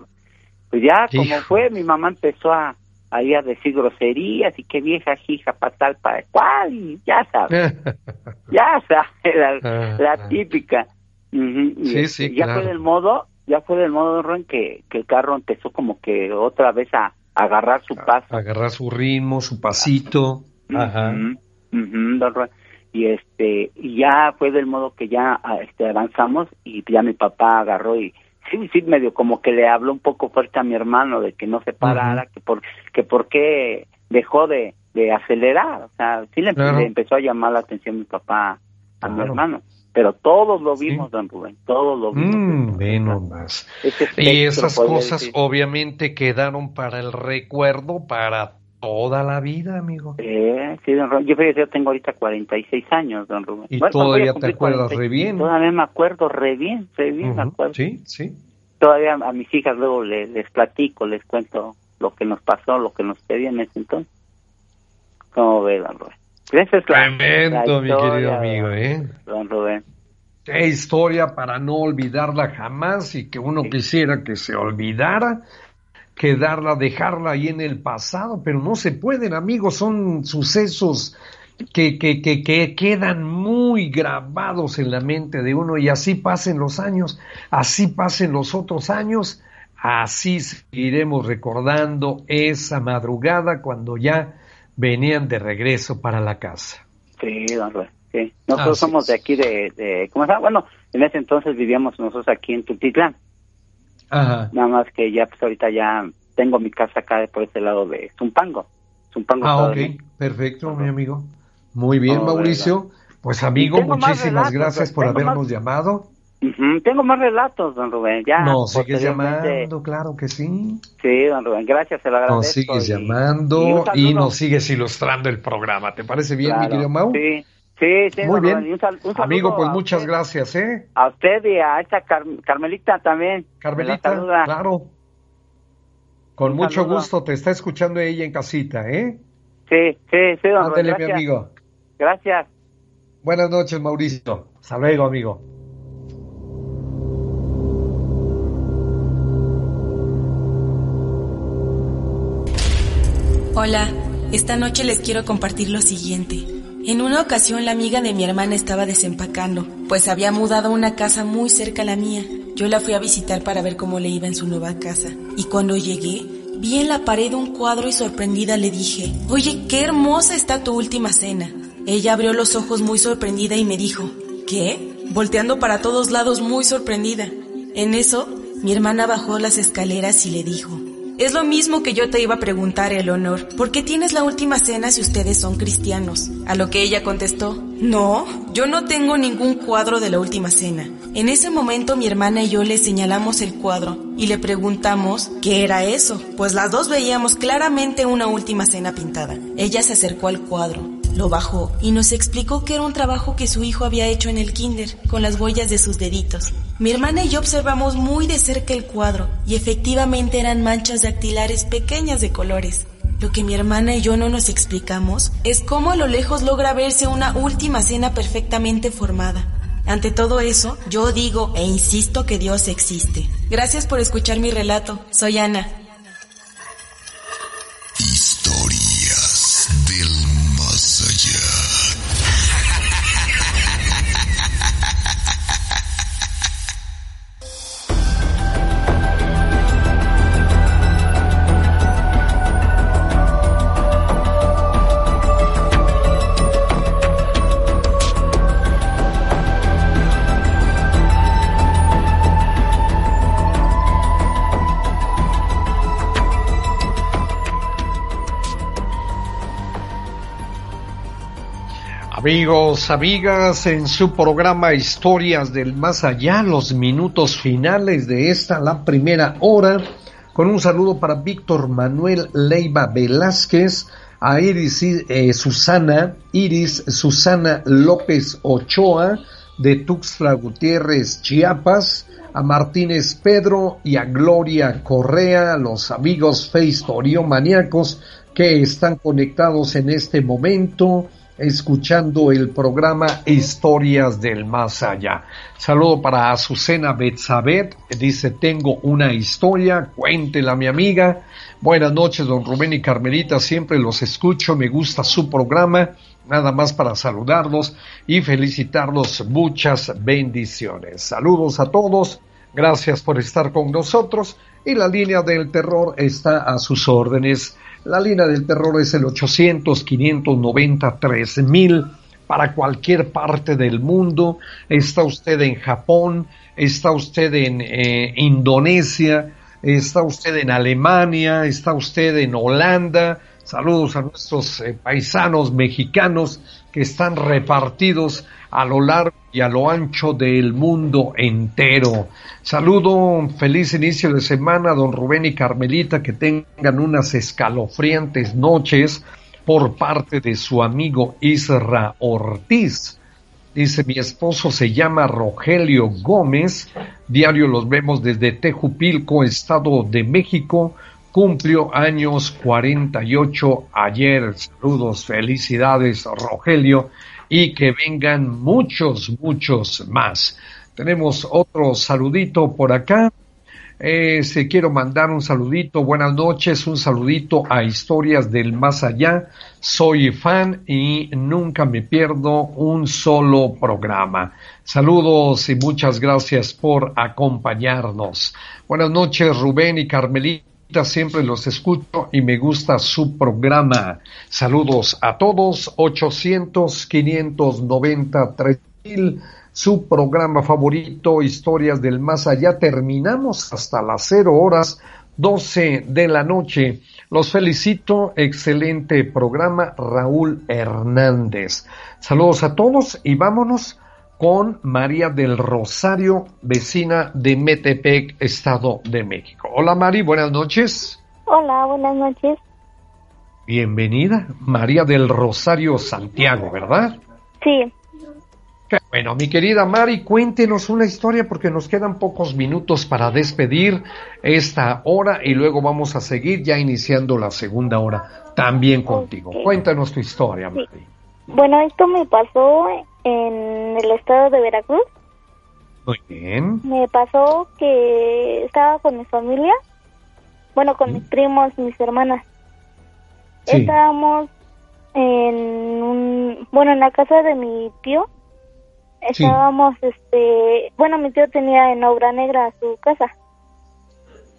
Pues ya, como fue, mi mamá empezó a ahí a decir groserías y qué vieja hija patal para cuál, y ya sabes, ya sabes, la, típica. sí, sí, este, ya fue del modo ya fue del modo Ron que, que el carro empezó como que otra vez a, agarrar su paso. agarrar su ritmo, su pasito. Ajá. y este ya fue del modo que ya ah, este avanzamos y ya mi papá agarró y sí sí medio como que le habló un poco fuerte a mi hermano de que no se parara que por que por qué dejó de, de acelerar o sea sí le, empezó a llamar la atención mi papá a mi hermano pero todos lo vimos, don Rubén, todos lo vimos. Mm, más. Y esas cosas obviamente quedaron para el recuerdo para toda la vida, amigo. Eh, sí, don Rubén. Yo, yo tengo ahorita 46 años, don Rubén. Y todavía te acuerdas re bien. Todavía me acuerdo re bien, re bien me acuerdo. Sí, sí. Todavía a mis hijas luego les, les platico, les cuento lo que nos pasó, lo que nos pedían en ese entonces. ¿Cómo ve, don Rubén? Esa es Tremendo, mi querido amigo, ¿eh? Don Rubén. Qué historia para no olvidarla jamás y que uno quisiera que se olvidara, quedarla, dejarla ahí en el pasado, pero no se pueden, amigos, son sucesos que, que, que, que, quedan muy grabados en la mente de uno y así pasen los años, así pasen los otros años, así seguiremos recordando esa madrugada cuando ya venían de regreso para la casa. Sí, don Sí. Nosotros somos de aquí de, de ¿cómo llama? Bueno, en ese entonces vivíamos nosotros aquí en Tultitlán. Ajá. Nada más que ya, pues ahorita ya tengo mi casa acá por este lado de Zumpango. Zumpango ah, ok, perfecto, mi amigo. Muy bien, Mauricio. Pues amigo, muchísimas gracias por habernos llamado. Tengo más relatos, don Rubén. Ya, no, sigues llamando, claro que sí. Sí, don Rubén, gracias, se lo agradezco. Nos sigues llamando y, nos sigues ilustrando el programa. ¿Te parece bien, mi querido Mau? Sí, sí, sí. Muy bien. Amigo, pues muchas gracias, ¿eh? A usted y a esta Carmelita también. Carmelita, claro. Con mucho gusto, te está escuchando ella en casita, ¿eh? Sí, sí, sí, don Rubén. mi amigo. Gracias. Buenas noches, Mauricio. Hasta luego, amigo. Hola, esta noche les quiero compartir lo siguiente. En una ocasión la amiga de mi hermana estaba desempacando, pues había mudado a una casa muy cerca a la mía. Yo la fui a visitar para ver cómo le iba en su nueva casa. Y cuando llegué, vi en la pared un cuadro y sorprendida le dije, oye, qué hermosa está tu última cena. Ella abrió los ojos muy sorprendida y me dijo, ¿qué? Volteando para todos lados muy sorprendida. En eso, mi hermana bajó las escaleras y le dijo, es lo mismo que yo te iba a preguntar, Eleonor. ¿Por qué tienes la última cena si ustedes son cristianos? A lo que ella contestó, no, yo no tengo ningún cuadro de la última cena. En ese momento mi hermana y yo le señalamos el cuadro y le preguntamos qué era eso, pues las dos veíamos claramente una última cena pintada. Ella se acercó al cuadro, lo bajó y nos explicó que era un trabajo que su hijo había hecho en el kinder, con las huellas de sus deditos. Mi hermana y yo observamos muy de cerca el cuadro y efectivamente eran manchas dactilares pequeñas de colores. Lo que mi hermana y yo no nos explicamos es cómo a lo lejos logra verse una última cena perfectamente formada. Ante todo eso, yo digo e insisto que Dios existe. Gracias por escuchar mi relato. Soy Ana. Amigos, amigas, en su programa Historias del Más Allá, los minutos finales de esta, la primera hora, con un saludo para Víctor Manuel Leiva Velázquez, a Iris eh, Susana, Iris Susana López Ochoa, de Tuxtla Gutiérrez, Chiapas, a Martínez Pedro y a Gloria Correa, los amigos maníacos que están conectados en este momento escuchando el programa Historias del Más Allá. Saludo para Azucena Betzabet, dice, tengo una historia, cuéntela mi amiga. Buenas noches, don Rubén y Carmelita, siempre los escucho, me gusta su programa, nada más para saludarlos y felicitarlos, muchas bendiciones. Saludos a todos, gracias por estar con nosotros y la línea del terror está a sus órdenes. La línea del terror es el 800-593-1000 para cualquier parte del mundo. Está usted en Japón, está usted en eh, Indonesia, está usted en Alemania, está usted en Holanda. Saludos a nuestros eh, paisanos mexicanos que están repartidos a lo largo y a lo ancho del mundo entero. Saludo, feliz inicio de semana, don Rubén y Carmelita, que tengan unas escalofriantes noches por parte de su amigo Isra Ortiz. Dice, mi esposo se llama Rogelio Gómez, diario los vemos desde Tejupilco, Estado de México, cumplió años 48 ayer. Saludos, felicidades, Rogelio y que vengan muchos, muchos más. Tenemos otro saludito por acá. Eh, se quiero mandar un saludito, buenas noches, un saludito a Historias del Más Allá. Soy fan y nunca me pierdo un solo programa. Saludos y muchas gracias por acompañarnos. Buenas noches, Rubén y Carmelita siempre los escucho y me gusta su programa. Saludos a todos, 800 590 3000, su programa favorito, Historias del Más Allá. Terminamos hasta las 0 horas 12 de la noche. Los felicito, excelente programa, Raúl Hernández. Saludos a todos y vámonos con María del Rosario, vecina de Metepec, Estado de México. Hola Mari, buenas noches. Hola, buenas noches. Bienvenida, María del Rosario Santiago, ¿verdad? Sí. bueno, mi querida Mari, cuéntenos una historia porque nos quedan pocos minutos para despedir esta hora y luego vamos a seguir ya iniciando la segunda hora también contigo. Cuéntanos tu historia, Mari. Bueno, esto me pasó en el estado de Veracruz. Muy bien. Me pasó que estaba con mi familia, bueno, con mis primos, mis hermanas. Estábamos en un, bueno, en la casa de mi tío. Estábamos, este, bueno, mi tío tenía en obra negra su casa.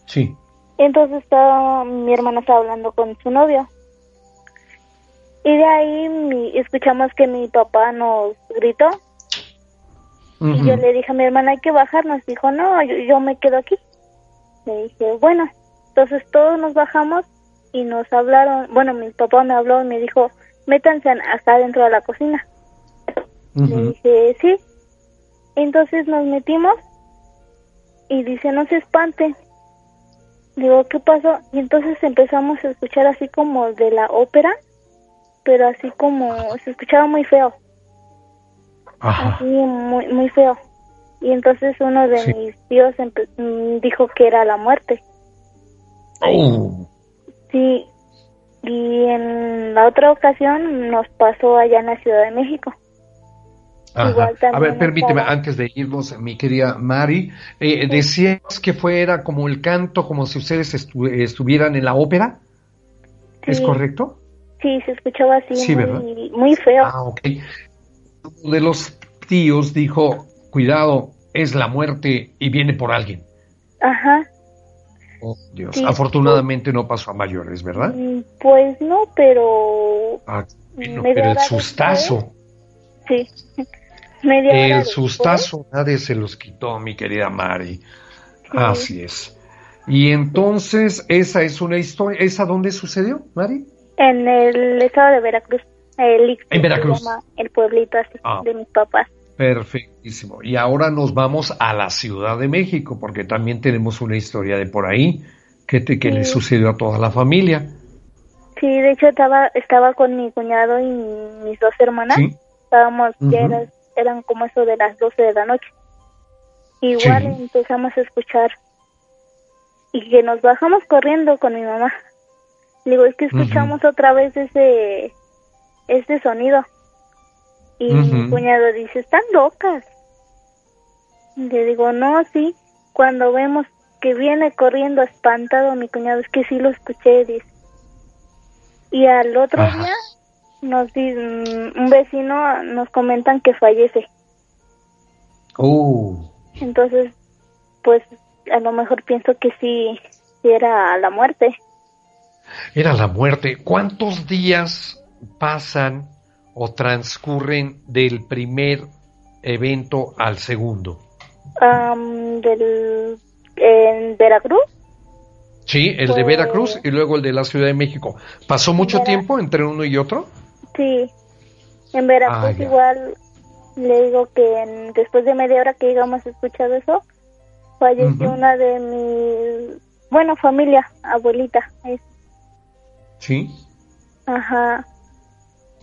Sí. Entonces estaba, mi hermana estaba hablando con su novio. Y de ahí escuchamos que mi papá nos gritó. Y yo le dije a mi hermana, hay que bajar. Nos dijo, no, yo, me quedo aquí. Le dije, bueno. Entonces todos nos bajamos y nos hablaron. Bueno, mi papá me habló y me dijo, métanse hasta dentro de la cocina. Le dije, sí. Entonces nos metimos y dice, no se espante. Digo, ¿qué pasó? Y entonces empezamos a escuchar así como de la ópera pero así como se escuchaba muy feo. Así muy, muy feo. Y entonces uno de mis tíos mm, dijo que era la muerte. Oh. Sí. Y en la otra ocasión nos pasó allá en la Ciudad de México. a ver, permíteme, antes de irnos, mi querida Mari, eh, decías que fuera como el canto, como si ustedes estuvieran en la ópera. ¿Es correcto? Sí, se escuchaba así muy, feo. Ah, ok. Uno de los tíos dijo, cuidado, es la muerte y viene por alguien. Ajá. Oh, Dios. Afortunadamente no pasó a mayores, ¿verdad? Mm, pues no, pero... Ah, pero el sustazo. Sí. el sustazo nadie se los quitó, mi querida Mari. Así es. Y entonces, esa es una historia. ¿Esa dónde sucedió, Mari? En el estado de Veracruz. El en Veracruz. el pueblito así ah. de mis papás. Perfectísimo. Y ahora nos vamos a la Ciudad de México, porque también tenemos una historia de por ahí que, te, que le sucedió a toda la familia. Sí, de hecho estaba estaba con mi cuñado y mis dos hermanas. Estábamos, ya eran como eso de las 12 de la noche. Igual empezamos a escuchar y que nos bajamos corriendo con mi mamá. Le digo, es que escuchamos otra vez ese, ese sonido. Y mi cuñado dice, están locas. Le digo, no, sí. Cuando vemos que viene corriendo espantado mi cuñado, es que sí lo escuché, dice. Y al otro día nos un vecino nos comentan que fallece. Oh. Entonces, pues a lo mejor pienso que sí, sí era la muerte. Era la muerte. ¿Cuántos días pasan o transcurren del primer evento al segundo? del, ¿En Veracruz? Sí, el de Veracruz y luego el de la Ciudad de México. ¿Pasó mucho tiempo entre uno y otro? Sí, en Veracruz ah, igual le digo que después de media hora que llegamos a escuchar eso, falleció una de mi, bueno, familia, abuelita. ¿Sí? Ajá.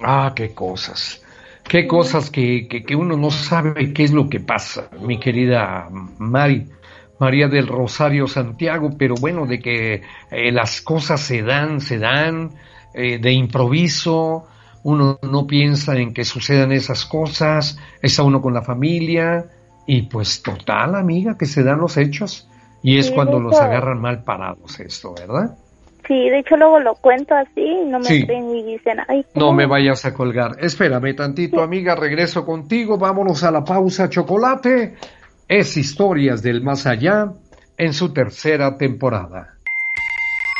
Ah, qué cosas. Qué cosas que, que, uno no sabe qué es lo que pasa, mi querida Mari. María del Rosario Santiago, pero bueno, de que eh, las cosas se dan, se dan eh, de improviso, uno no piensa en que sucedan esas cosas, está uno con la familia y pues total, amiga, que se dan los hechos y es cuando los agarran mal parados esto, ¿verdad? Sí, de hecho luego lo cuento así, no me y dicen, ay. No me vayas a colgar. Espérame tantito, amiga, regreso contigo, vámonos a la pausa chocolate. Es Historias del Más Allá en su tercera temporada.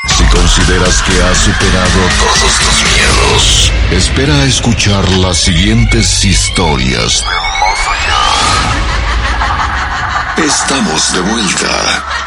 Si consideras que has superado todos tus miedos, espera a escuchar las siguientes historias del Más Allá. Estamos de vuelta.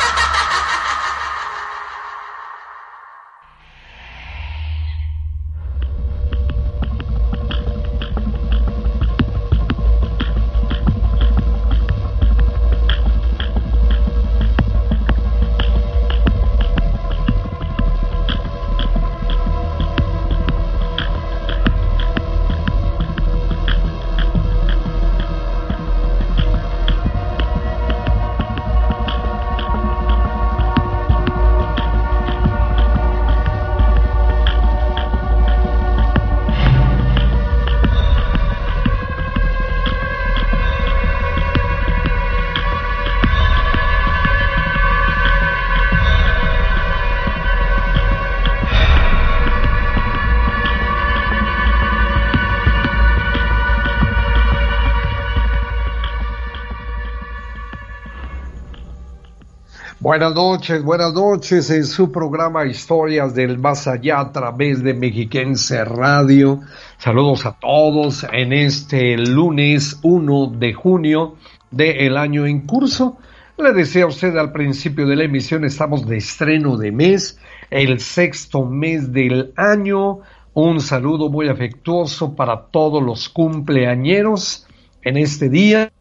Buenas noches, buenas noches en su programa Historias del Más Allá a través de Mexiquense Radio. Saludos a todos en este lunes 1 de junio del año en curso. Le decía a usted al principio de la emisión, estamos de estreno de mes, el sexto mes del año. Un saludo muy afectuoso para todos los cumpleañeros en este día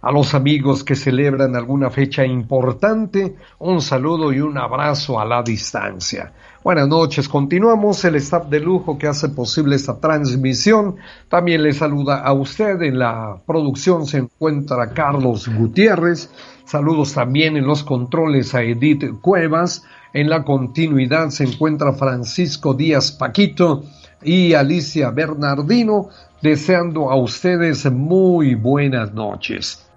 a los amigos que celebran alguna fecha importante, un saludo y un abrazo a la distancia. Buenas noches, continuamos el staff de lujo que hace posible esta transmisión. También le saluda a usted en la producción se encuentra Carlos Gutiérrez. Saludos también en los controles a Edith Cuevas. En la continuidad se encuentra Francisco Díaz Paquito y Alicia Bernardino, deseando a ustedes muy buenas noches.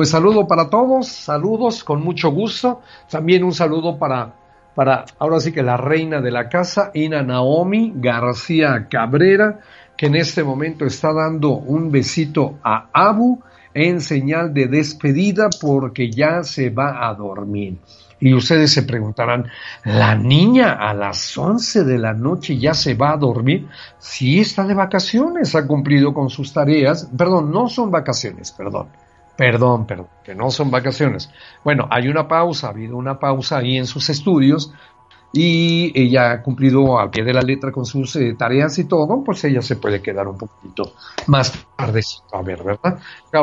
Pues saludo para todos, saludos con mucho gusto. También un saludo para, para ahora sí que la reina de la casa, Ina Naomi García Cabrera, que en este momento está dando un besito a Abu en señal de despedida porque ya se va a dormir. Y ustedes se preguntarán, ¿la niña a las 11 de la noche ya se va a dormir? Sí está de vacaciones, ha cumplido con sus tareas. Perdón, no son vacaciones, perdón Perdón, perdón, que no son vacaciones. Bueno, hay una pausa, ha habido una pausa ahí en sus estudios, y ella ha cumplido al pie de la letra con sus eh, tareas y todo, pues ella se puede quedar un poquito más tarde a ver, ¿verdad?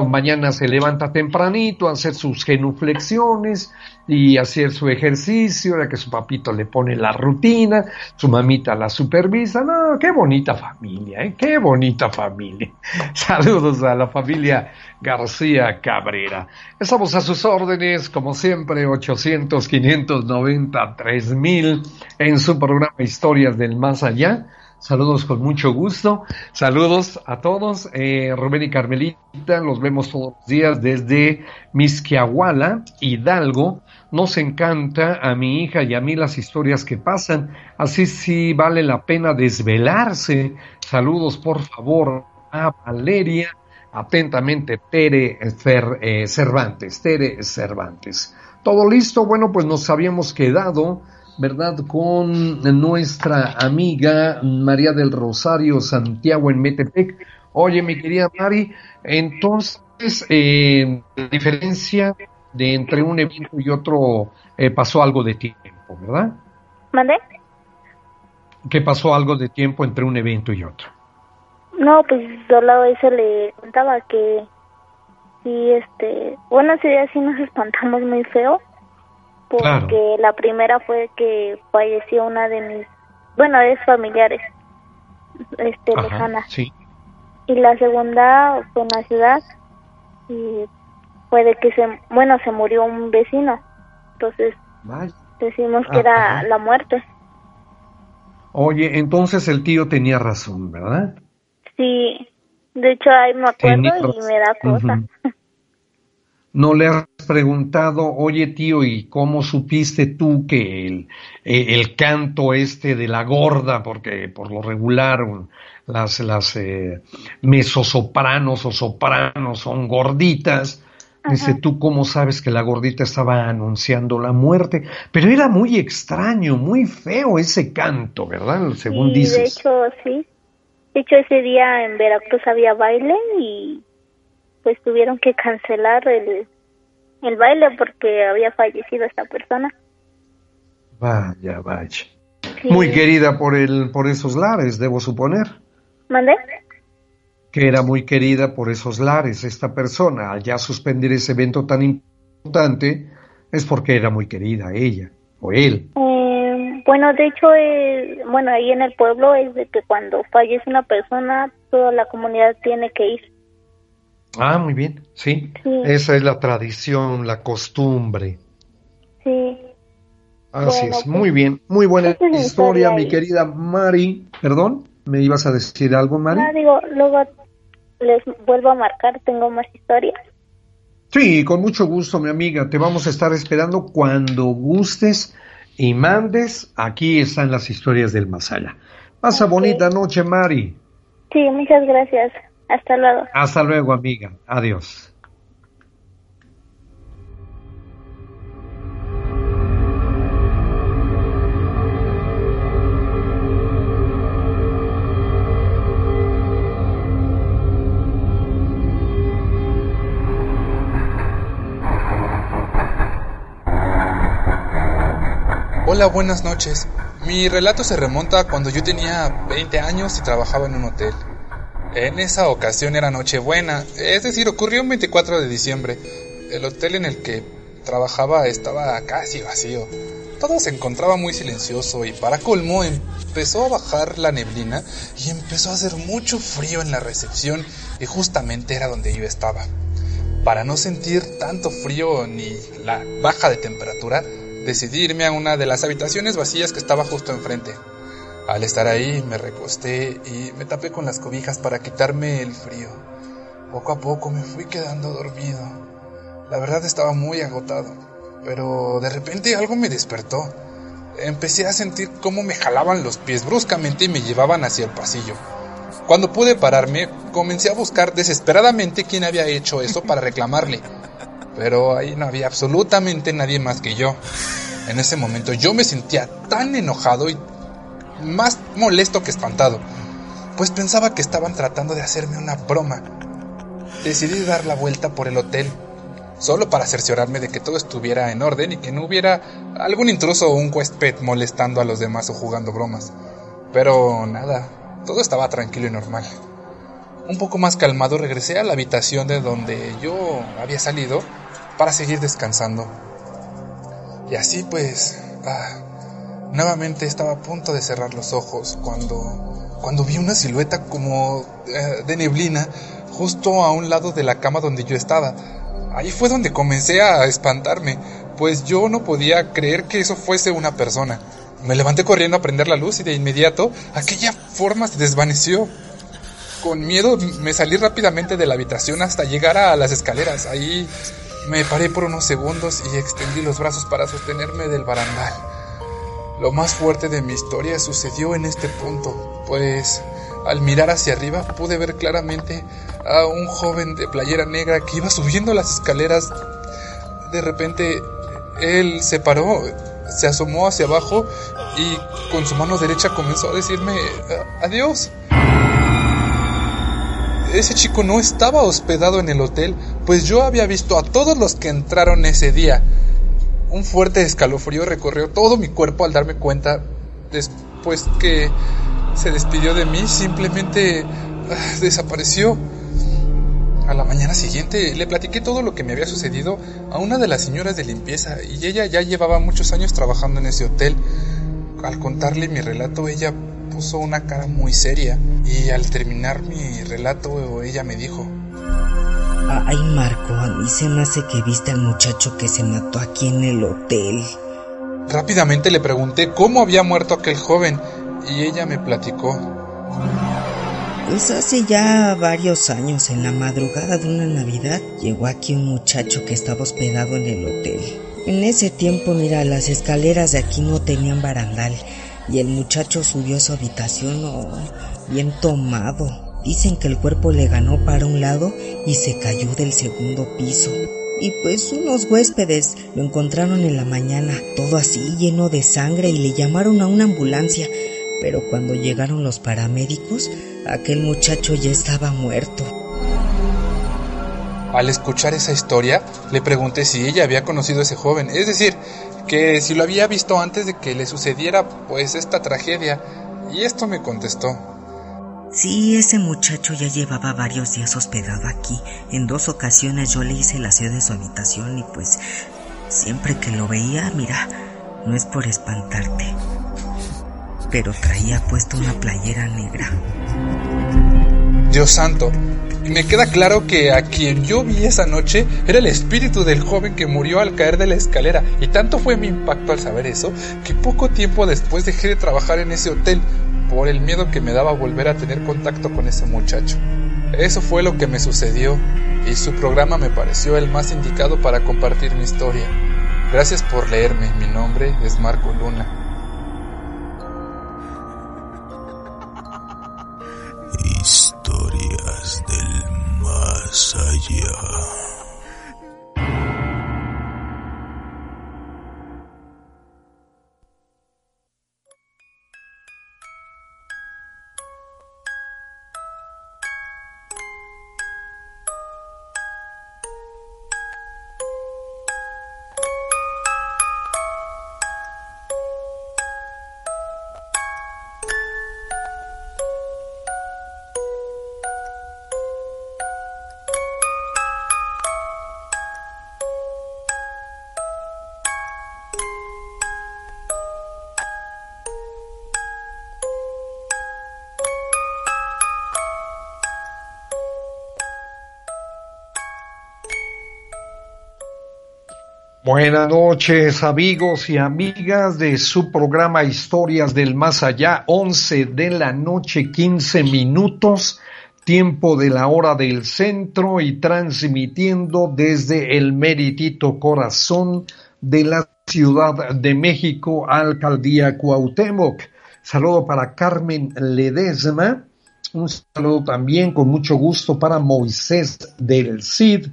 mañana se levanta tempranito a hacer sus genuflexiones y hacer su ejercicio, ya que su papito le pone la rutina, su mamita la supervisa, no, qué bonita familia, ¿eh? Qué bonita familia. Saludos a la familia García Cabrera. Estamos a sus órdenes, como siempre, 800 590 3000 en su programa Historias del Más Allá. Saludos con mucho gusto. Saludos a todos. Eh, Rubén y Carmelita, los vemos todos los días desde Misquiahuala, Hidalgo. Nos encanta a mi hija y a mí las historias que pasan. Así sí vale la pena desvelarse. Saludos, por favor, a Valeria. Atentamente, Tere eh, Cervantes. Tere Cervantes. ¿Todo listo? Bueno, pues nos habíamos quedado ¿verdad? Con nuestra amiga María del Rosario Santiago en Metepec. Oye, mi querida Mari, entonces, eh, la diferencia de entre un evento y otro eh, pasó algo de tiempo, ¿verdad? ¿Mande? Que pasó algo de tiempo entre un evento y otro. No, pues solo eso le contaba que sí, este, bueno, ese día sí nos espantamos muy feo porque la primera fue que falleció una de mis, bueno, es familiares, este, lejana. Sí. Y la segunda fue en la ciudad y fue de que se, bueno, se murió un vecino. Entonces, decimos que era la muerte. Oye, entonces el tío tenía razón, ¿verdad? Sí, de hecho ahí me acuerdo y me da cosa. no le has preguntado, oye tío, ¿y cómo supiste tú que el, eh, el canto este de la gorda, porque por lo regular las, las eh, mesosopranos o sopranos son gorditas, dice, ¿tú cómo sabes que la gordita estaba anunciando la muerte? Pero era muy extraño, muy feo ese canto, ¿verdad? Según sí, dices. De hecho, sí. De hecho, ese día en Veracruz había baile y pues tuvieron que cancelar el, el baile porque había fallecido esta persona. Vaya, vaya. Muy querida por el por esos lares, debo suponer. ¿Mandé? Que era muy querida por esos lares esta persona. Al ya suspender ese evento tan importante es porque era muy querida ella o él. Eh, bueno, de hecho, eh, bueno, ahí en el pueblo es de que cuando fallece una persona, toda la comunidad tiene que ir. Ah, muy bien, sí. Esa es la tradición, la costumbre. Sí. Así es, pues, muy bien, muy buena historia, mi querida Mari. Perdón, ¿me ibas a decir algo, Mari? No, digo, luego les vuelvo a marcar, tengo más historias. Sí, con mucho gusto, mi amiga. Te vamos a estar esperando cuando gustes y mandes. Aquí están las historias del Masaya. Pasa bonita noche, Mari. Sí, muchas gracias. Hasta luego. Hasta luego, amiga. Adiós. Hola, buenas noches. Mi relato se remonta a cuando yo tenía 20 años y trabajaba en un hotel. En esa ocasión era Nochebuena, es decir, ocurrió un 24 de diciembre. El hotel en el que trabajaba estaba casi vacío. Todo se encontraba muy silencioso y para colmo empezó a bajar la neblina y empezó a hacer mucho frío en la recepción y justamente era donde yo estaba. Para no sentir tanto frío ni la baja de temperatura, decidí irme a una de las habitaciones vacías que estaba justo enfrente. Al estar ahí me recosté y me tapé con las cobijas para quitarme el frío. Poco a poco me fui quedando dormido. La verdad estaba muy agotado, pero de repente algo me despertó. Empecé a sentir cómo me jalaban los pies bruscamente y me llevaban hacia el pasillo. Cuando pude pararme, comencé a buscar desesperadamente quién había hecho eso para reclamarle. Pero ahí no había absolutamente nadie más que yo. En ese momento yo me sentía tan enojado y más molesto que espantado, pues pensaba que estaban tratando de hacerme una broma. Decidí dar la vuelta por el hotel solo para cerciorarme de que todo estuviera en orden y que no hubiera algún intruso o un huésped molestando a los demás o jugando bromas. Pero nada, todo estaba tranquilo y normal. Un poco más calmado regresé a la habitación de donde yo había salido para seguir descansando. Y así pues, ah, nuevamente estaba a punto de cerrar los ojos cuando, cuando vi una silueta como eh, de neblina justo a un lado de la cama donde yo estaba. Ahí fue donde comencé a espantarme, pues yo no podía creer que eso fuese una persona. Me levanté corriendo a prender la luz y de inmediato aquella forma se desvaneció. Con miedo me salí rápidamente de la habitación hasta llegar a las escaleras. Ahí me paré por unos segundos y extendí los brazos para sostenerme del barandal. Lo más fuerte de mi historia sucedió en este punto, pues al mirar hacia arriba pude ver claramente a un joven de playera negra que iba subiendo las escaleras. De repente él se paró, se asomó hacia abajo y con su mano derecha comenzó a decirme adiós. Ese chico no estaba hospedado en el hotel, pues yo había visto a todos los que entraron ese día. Un fuerte escalofrío recorrió todo mi cuerpo al darme cuenta, después que se despidió de mí, simplemente ah, desapareció. A la mañana siguiente le platiqué todo lo que me había sucedido a una de las señoras de limpieza y ella ya llevaba muchos años trabajando en ese hotel. Al contarle mi relato ella puso una cara muy seria y al terminar mi relato ella me dijo Ay Marco, a mí se me hace que viste al muchacho que se mató aquí en el hotel. Rápidamente le pregunté cómo había muerto aquel joven y ella me platicó. Pues hace ya varios años, en la madrugada de una Navidad, llegó aquí un muchacho que estaba hospedado en el hotel. En ese tiempo, mira, las escaleras de aquí no tenían barandal y el muchacho subió a su habitación oh, bien tomado. Dicen que el cuerpo le ganó para un lado y se cayó del segundo piso. Y pues unos huéspedes lo encontraron en la mañana, todo así lleno de sangre y le llamaron a una ambulancia pero cuando llegaron los paramédicos, aquel muchacho ya estaba muerto. Al escuchar esa historia, le pregunté si ella había conocido a ese joven, es decir, que si lo había visto antes de que le sucediera pues esta tragedia, y esto me contestó. Sí, ese muchacho ya llevaba varios días hospedado aquí. En dos ocasiones yo le hice la aseo de su habitación y pues siempre que lo veía, mira, no es por espantarte, pero traía puesto una playera negra. Dios santo, me queda claro que a quien yo vi esa noche era el espíritu del joven que murió al caer de la escalera, y tanto fue mi impacto al saber eso, que poco tiempo después dejé de trabajar en ese hotel por el miedo que me daba volver a tener contacto con ese muchacho. Eso fue lo que me sucedió, y su programa me pareció el más indicado para compartir mi historia. Gracias por leerme, mi nombre es Marco Luna. Del más Buenas noches amigos y amigas de su programa Historias del Más Allá, 11 de la noche, 15 minutos, tiempo de la hora del centro y transmitiendo desde el meritito corazón de la Ciudad de México, Alcaldía Cuauhtémoc. Saludo para Carmen Ledesma, un saludo también con mucho gusto para Moisés del Cid,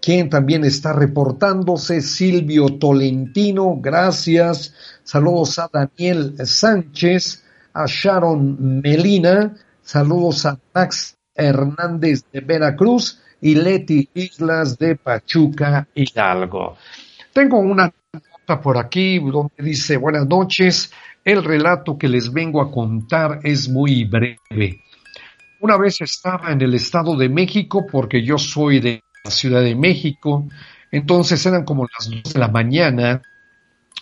quien también está reportándose, Silvio Tolentino, gracias. Saludos a Daniel Sánchez, a Sharon Melina, saludos a Max Hernández de Veracruz y Leti Islas de Pachuca, Hidalgo. Tengo una nota por aquí donde dice, buenas noches, el relato que les vengo a contar es muy breve. Una vez estaba en el Estado de México, porque yo soy de Ciudad de México, entonces eran como las dos de la mañana,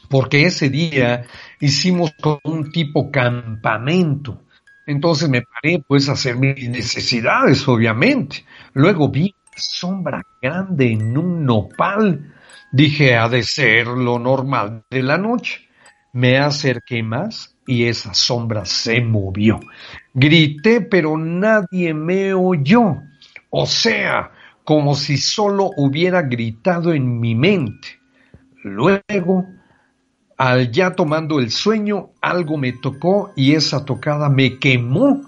porque ese día hicimos como un tipo campamento. Entonces me paré pues a hacer mis necesidades, obviamente. Luego vi una sombra grande en un nopal. Dije, ha de ser lo normal de la noche. Me acerqué más y esa sombra se movió. Grité, pero nadie me oyó. O sea, como si solo hubiera gritado en mi mente. Luego al ya tomando el sueño, algo me tocó y esa tocada me quemó.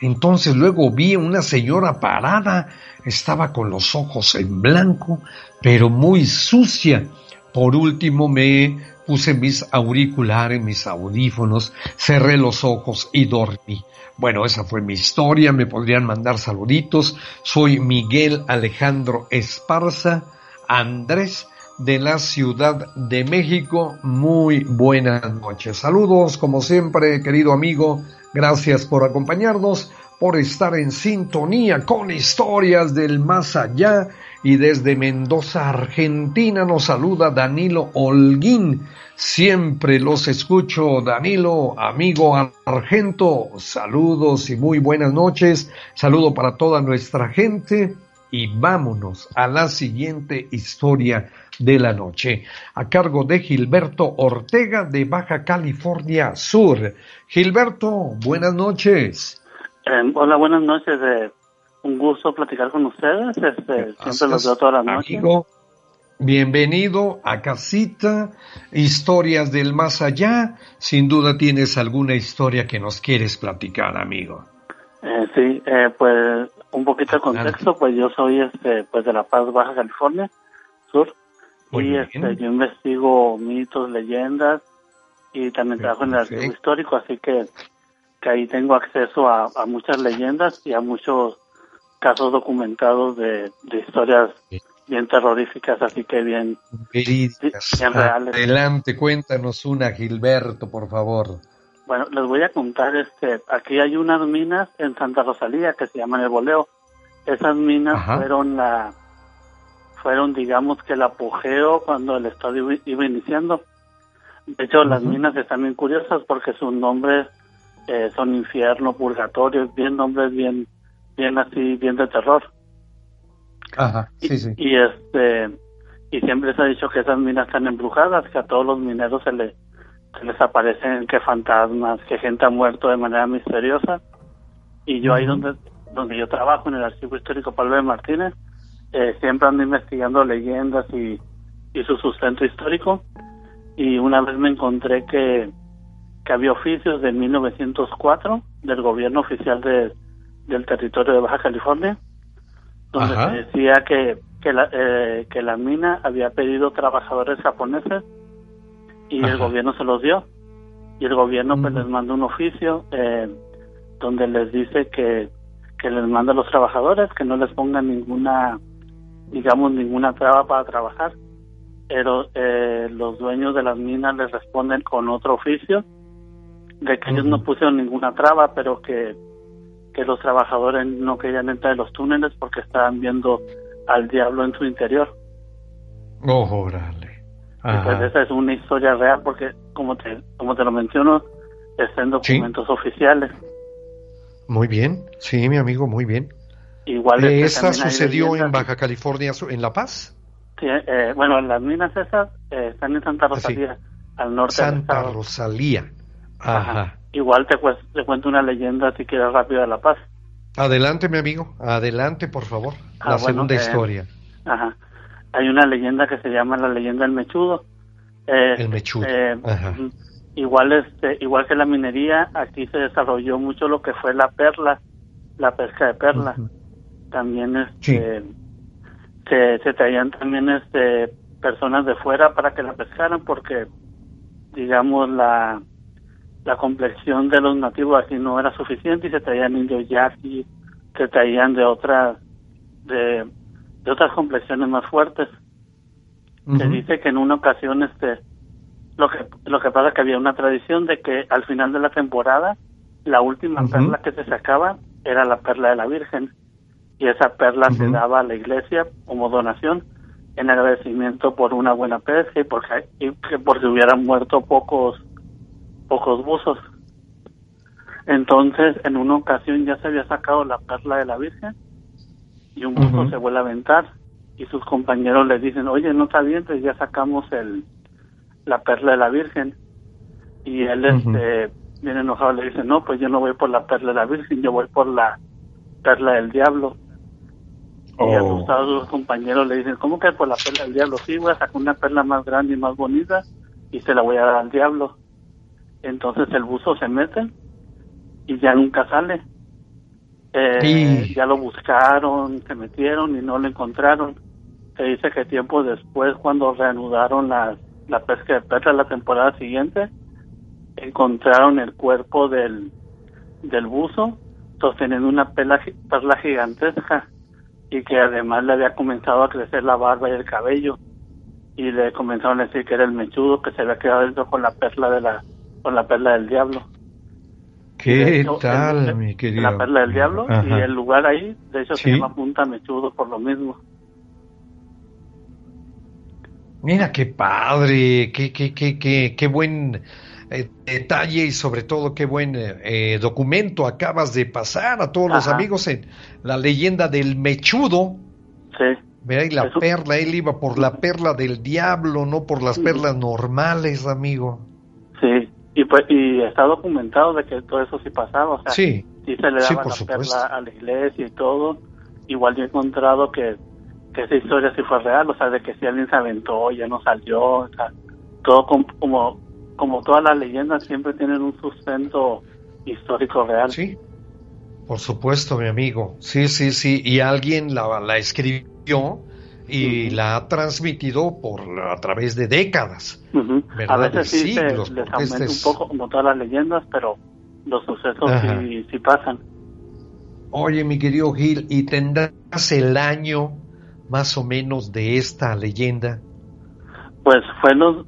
Entonces luego vi una señora parada, estaba con los ojos en blanco, pero muy sucia. Por último me puse mis auriculares, mis audífonos, cerré los ojos y dormí. Bueno, esa fue mi historia, me podrían mandar saluditos. Soy Miguel Alejandro Esparza, Andrés de la Ciudad de México. Muy buenas noches. Saludos, como siempre, querido amigo. Gracias por acompañarnos, por estar en sintonía con historias del más allá. Y desde Mendoza, Argentina, nos saluda Danilo Holguín. Siempre los escucho, Danilo, amigo argento. Saludos y muy buenas noches. Saludo para toda nuestra gente. Y vámonos a la siguiente historia de la noche, a cargo de Gilberto Ortega de Baja California Sur. Gilberto, buenas noches. Eh, hola, buenas noches. Eh, un gusto platicar con ustedes. Este, siempre los veo toda la noche. bienvenido a Casita, Historias del Más Allá. Sin duda tienes alguna historia que nos quieres platicar, amigo. Eh, sí, pues un poquito de contexto, pues yo soy este, pues de La Paz, Baja California Sur y este, yo investigo mitos, leyendas y también trabajo en el archivo histórico, así que, que ahí tengo acceso a, muchas leyendas y a muchos casos documentados de, historias bien terroríficas, así que bien, bien reales. Adelante, cuéntanos una, Gilberto, por favor. Bueno, les voy a contar, este, aquí hay unas minas en Santa Rosalía que se llaman el Boleo. Esas minas fueron la fueron, digamos, que el apogeo cuando el Estado iba iniciando. De hecho, las minas están bien curiosas porque sus nombres eh, son infierno, purgatorio, bien nombres bien, bien así, bien de terror. Ajá, sí, sí. Y, este, y siempre se ha dicho que esas minas están embrujadas, que a todos los mineros se, le, se les aparecen que fantasmas, que gente ha muerto de manera misteriosa. Y yo ahí donde, donde yo trabajo, en el Archivo Histórico Pablo de Martínez, eh, siempre ando investigando leyendas y, su sustento histórico. Y una vez me encontré que, que había oficios de 1904 del gobierno oficial de, del territorio de Baja California, donde se decía que, que, la, eh, que la mina había pedido trabajadores japoneses y el gobierno se los dio. Y el gobierno pues les manda un oficio eh, donde les dice que, que les manda a los trabajadores que no les pongan ninguna digamos, ninguna traba para trabajar. Pero eh, los dueños de las minas les responden con otro oficio, de que ellos no pusieron ninguna traba, pero que, que los trabajadores no querían entrar en los túneles porque estaban viendo al diablo en su interior. Oh, órale. Pues esa es una historia real porque, como te, como te lo menciono, está en documentos oficiales. Muy bien, sí, mi amigo, muy bien. Igual eh, ¿Esa sucedió en Baja California, en La Paz? Sí, eh, bueno, las minas esas eh, están en Santa Rosalía, al norte Santa Rosalía. Ajá. Igual te, te, cuento una leyenda si quieres rápido de La Paz. Adelante, mi amigo, adelante, por favor, ah, la segunda historia. Ajá. Hay una leyenda que se llama la leyenda del mechudo. el mechudo. Ajá. Igual, este, igual que la minería, aquí se desarrolló mucho lo que fue la perla, la pesca de perla también este se, traían también este personas de fuera para que la pescaran porque digamos la la complexión de los nativos aquí no era suficiente y se traían indios yaquis se traían de otras de, de otras complexiones más fuertes. Se dice que en una ocasión, este, lo que, lo que pasa que había una tradición de que al final de la temporada, la última perla que se sacaba era la perla de la Virgen. Y esa perla se daba a la iglesia como donación en agradecimiento por una buena pesca y porque, y que porque hubieran muerto pocos, pocos buzos. Entonces, en una ocasión ya se había sacado la perla de la Virgen y un buzo se vuelve a aventar y sus compañeros le dicen, oye, no está bien, pues ya sacamos el la perla de la Virgen. Y él, este, bien enojado, le dice, no, pues yo no voy por la perla de la Virgen, yo voy por la perla del diablo. Y Oh. asustados los compañeros le dicen, ¿cómo que por la perla del diablo? Sí, voy a sacar una perla más grande y más bonita y se la voy a dar al diablo. Entonces el buzo se mete y ya nunca sale. Eh, Sí. Ya lo buscaron, se metieron y no lo encontraron. Se dice que tiempo después, cuando reanudaron la, la pesca de perla la temporada siguiente, encontraron el cuerpo del, del buzo sosteniendo una perla, perla gigantesca y que además le había comenzado a crecer la barba y el cabello y le comenzaron a decir que era el mechudo que se había quedado dentro con la perla de la con la perla del diablo ¿Qué hecho, tal, el- mi querido? la perla del diablo y Ajá. el lugar ahí de hecho Sí. se llama Punta Mechudo por lo mismo Mira qué padre, qué, qué, qué, qué, qué buen eh, detalle y sobre todo qué buen eh, documento acabas de pasar a todos los Ajá. amigos en la leyenda del mechudo. sí Mira, y la Eso- perla, él iba por la perla del diablo, no por las perlas normales, amigo. sí y pues y está documentado de que todo eso sí pasaba o sea Sí, sí se le Sí, daba por la supuesto. perla a la iglesia y todo. Igual yo he encontrado que, que esa historia sí fue real, o sea, de que si alguien se aventó, ya no salió, o sea, todo com- como, como todas las leyendas siempre tienen un sustento histórico real. sí, por supuesto, mi amigo. Sí, sí, sí. Y alguien la, la escribió y la ha transmitido por a través de décadas. A veces sí se- siglos, les porque aumenta este un poco como todas las leyendas, pero los sucesos sí, sí pasan. Oye, mi querido Gil, ¿y tendrás el año más o menos de esta leyenda? Pues fue los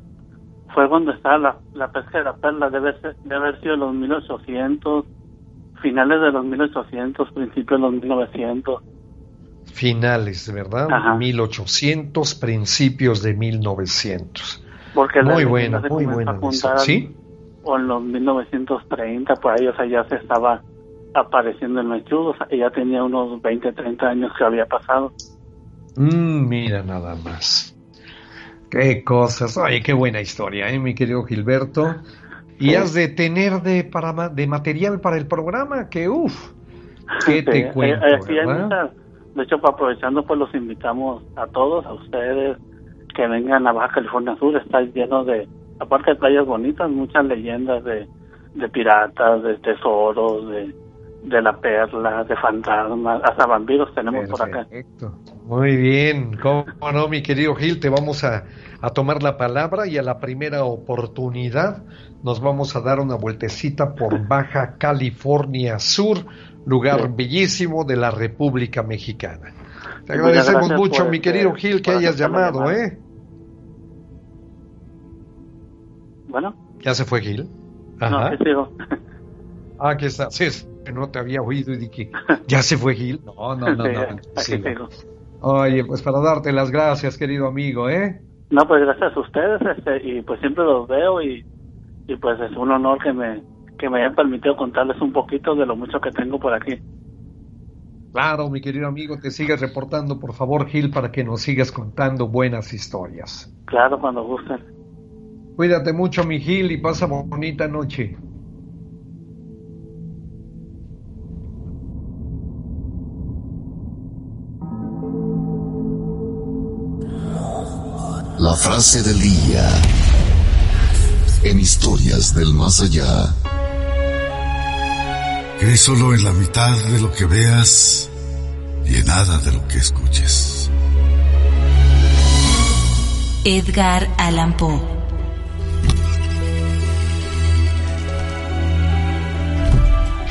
fue cuando estaba la, la pesca de la perla, debe, ser, debe haber sido los 1800, finales de los 1800, principios de los 1900. Finales, ¿verdad? Ajá. 1800, principios de 1900. Porque Muy buena, se muy buena. a. ¿Sí? O en los 1930, por ahí, o sea, ya se estaba apareciendo el mechudo, o sea, ya tenía unos 20, 30 años que había pasado. Mm, mira nada más. Qué cosas. Oye, qué buena historia, ¿eh, mi querido Gilberto? Y Sí. has de tener de, para, ma- de material para el programa, que uff, ¿qué Sí, te eh, cuento, eh, de hecho, aprovechando, pues los invitamos a todos, a ustedes, que vengan a Baja California Sur, está lleno de, aparte de playas bonitas, muchas leyendas de, piratas, de tesoros, de, de la perla, de fantasmas, hasta vampiros tenemos por acá. Perfecto. Muy bien. ¿Cómo no, mi querido Gil? Te vamos a tomar la palabra y a la primera oportunidad nos vamos a dar una vueltecita por Baja California Sur, lugar Sí. bellísimo de la República Mexicana. Te agradecemos mucho, mi este- querido Gil, que hayas llamado. ¿eh? Bueno, ¿Ya se fue Gil? no, Ajá. sí sigo. Ah, aquí está. Sí, es que no te había oído y dije, ¿ya se fue Gil? No, no, no, Sí, no. aquí sigo. sigo. Oye, pues para darte las gracias, querido amigo, ¿eh? No, pues gracias a ustedes, este, y pues siempre los veo y, y pues es un honor que me, que me hayan permitido contarles un poquito de lo mucho que tengo por aquí. Claro, mi querido amigo, te sigues reportando, por favor, Gil, para que nos sigas contando buenas historias. Claro, cuando gusten. Cuídate mucho, mi Gil, y pasa bonita noche. La frase del día. En historias del más allá. Cree solo en la mitad de lo que veas y en nada de lo que escuches. Edgar Allan Poe.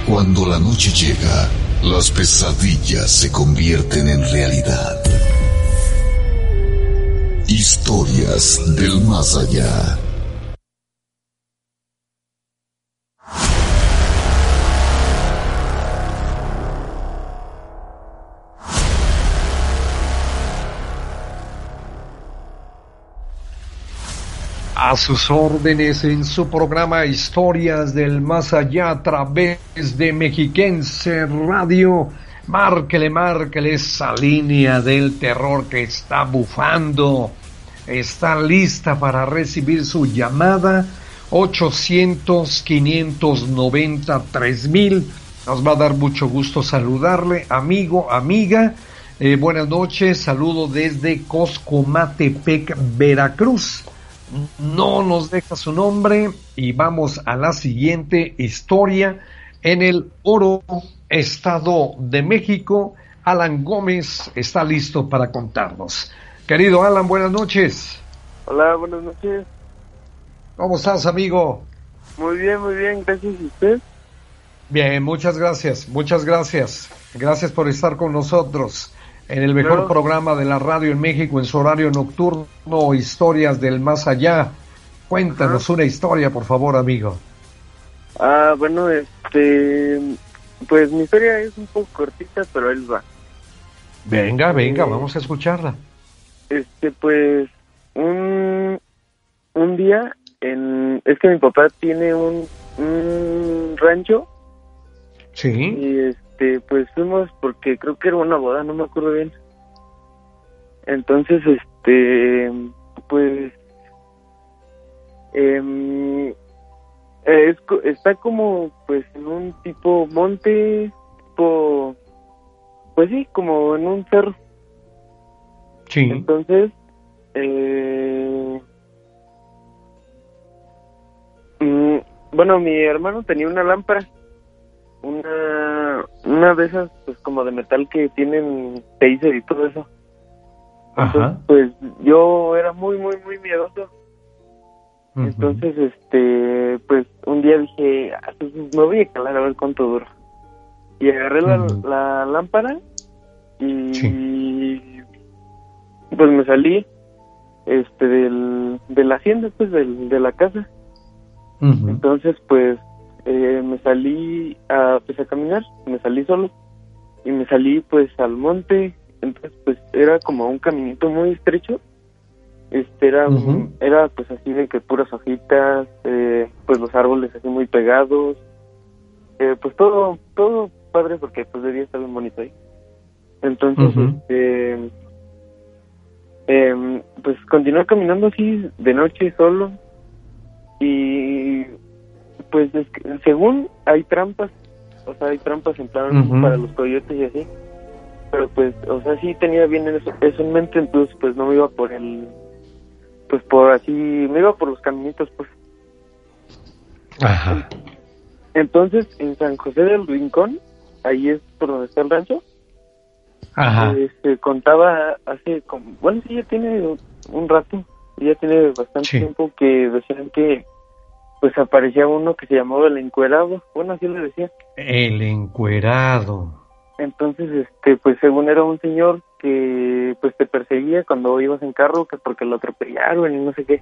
Cuando la noche llega, las pesadillas se convierten en realidad. Historias del más allá. Sus órdenes en su programa Historias del Más Allá a través de Mexiquense Radio. Márquele, márquele esa línea del terror que está bufando. Está lista para recibir su llamada 800-590-3000. Nos va a dar mucho gusto saludarle, amigo, amiga. Eh, buenas noches, saludo desde Coscomatepec, Veracruz no nos deja su nombre y vamos a la siguiente historia. En el Oro, Estado de México, Alan Gómez está listo para contarnos. Querido Alan, buenas noches. Hola, buenas noches. ¿Cómo estás, amigo? Muy bien, muy bien, gracias. ¿Y usted? Bien, muchas gracias, muchas gracias. Gracias por estar con nosotros en el mejor programa de la radio en México en su horario nocturno, Historias del Más Allá. Cuéntanos una historia, por favor, amigo. Ah, bueno, este, pues mi historia es un poco cortita, pero él va. Venga, venga, vamos a escucharla. Este, pues, un, un día, en, es que mi papá tiene un, un rancho. Sí. Y este, pues fuimos porque creo que era una boda, no me acuerdo bien. Entonces, este, pues, eh, está como, pues, en un tipo monte, tipo, pues sí, como en un cerro. Sí. Entonces, eh, mm, bueno, mi hermano tenía una lámpara una una de esas pues como de metal que tienen taser y todo eso. Ajá. pues yo era muy muy muy miedoso. Entonces este pues un día dije ah, pues, me voy a calar a ver cuánto dura y agarré la, la lámpara y pues me salí este del de la hacienda pues del, de la casa. Entonces pues eh, me salí a, pues, a caminar, me salí solo y me salí pues al monte, entonces pues era como un caminito muy estrecho, este era, era pues así de que puras hojitas, eh, pues los árboles así muy pegados, eh, pues todo, todo padre porque pues de día está bien bonito ahí. Entonces, este, em, pues continué caminando así de noche solo y pues según hay trampas, o sea, hay trampas en plan para los coyotes y así. Pero pues, o sea, sí tenía bien eso, en mente, entonces pues no me iba por el, pues por así, me iba por los caminitos, pues. Ajá. Entonces, en San José del Rincón, ahí es por donde está el rancho. Ajá. Este, contaba hace como, bueno, sí, ya tiene un rato, ya tiene bastante tiempo que decían que pues aparecía uno que se llamaba el encuerado, bueno, así le decía. El encuerado. Entonces, este, pues según era un señor que pues te perseguía cuando ibas en carro, que porque lo atropellaron y no sé qué.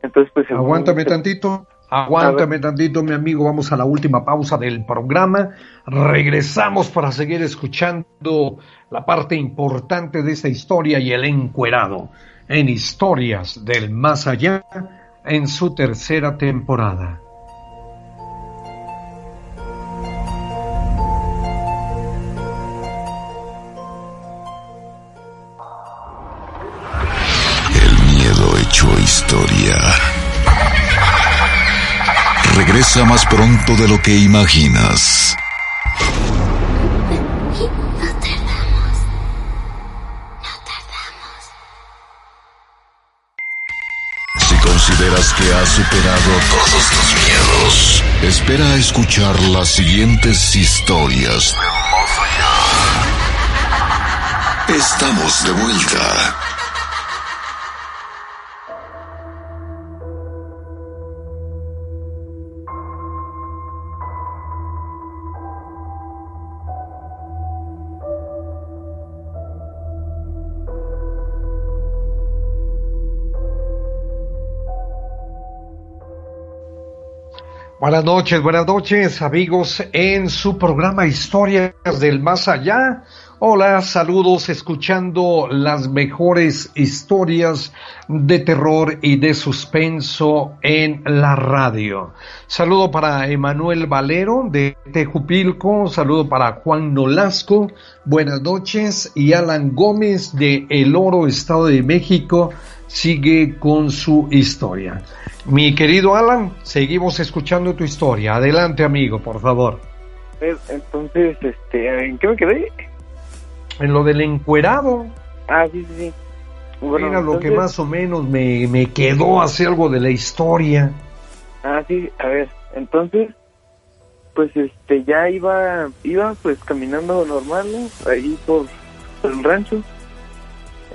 Entonces, pues... Aguántame tantito, aguántame tantito, mi amigo, vamos a la última pausa del programa. Regresamos para seguir escuchando la parte importante de esta historia y el encuerado en historias del más allá en su tercera temporada. El miedo hecho historia. Regresa más pronto de lo que imaginas. Consideras que has superado todos tus miedos, espera a escuchar las siguientes historias Estamos de vuelta. Buenas noches, buenas noches amigos en su programa Historias del Más Allá. Hola, saludos escuchando las mejores historias de terror y de suspenso en la radio. Saludo para Emanuel Valero de Tejupilco, saludo para Juan Nolasco, buenas noches, y Alan Gómez de El Oro, Estado de México, sigue con su historia. Mi querido Alan, seguimos escuchando tu historia. Adelante, amigo, por favor. Entonces, este, ¿en qué me quedé? En lo del encuerado. Ah, sí, sí, sí. Bueno, Era lo que más o menos me, me quedó así algo de la historia. Ah, sí, a ver, entonces, pues este, ya iba, iba pues caminando normal, ¿no? Ahí por, el rancho.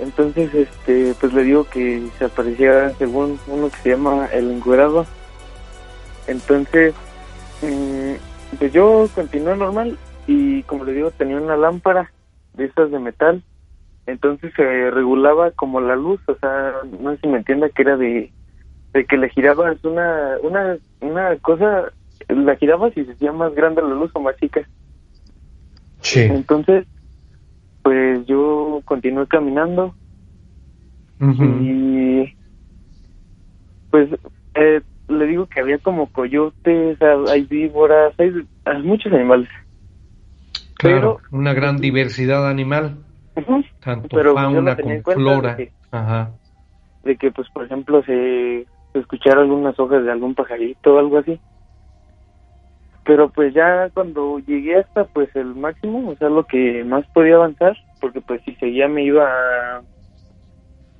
Entonces, este, pues le digo que se aparecía según uno que se llama el encuerado. Entonces, mm, pues yo continué normal y como le digo, tenía una lámpara de esas de metal. Entonces se regulaba como la luz, o sea, no sé si me entienda que era de, de que le girabas una, una, una cosa, la girabas y se hacía más grande la luz o más chica. Sí. Entonces, pues yo continué caminando y pues eh, le digo que había como coyotes, hay víboras, hay, hay muchos animales. Claro, una gran diversidad animal, tanto pero fauna como flora. De que, Ajá. de que, pues, por ejemplo, se, se escucharon algunas hojas de algún pajarito o algo así. Pero pues ya cuando llegué hasta pues el máximo, o sea, lo que más podía avanzar, porque pues si seguía me iba a,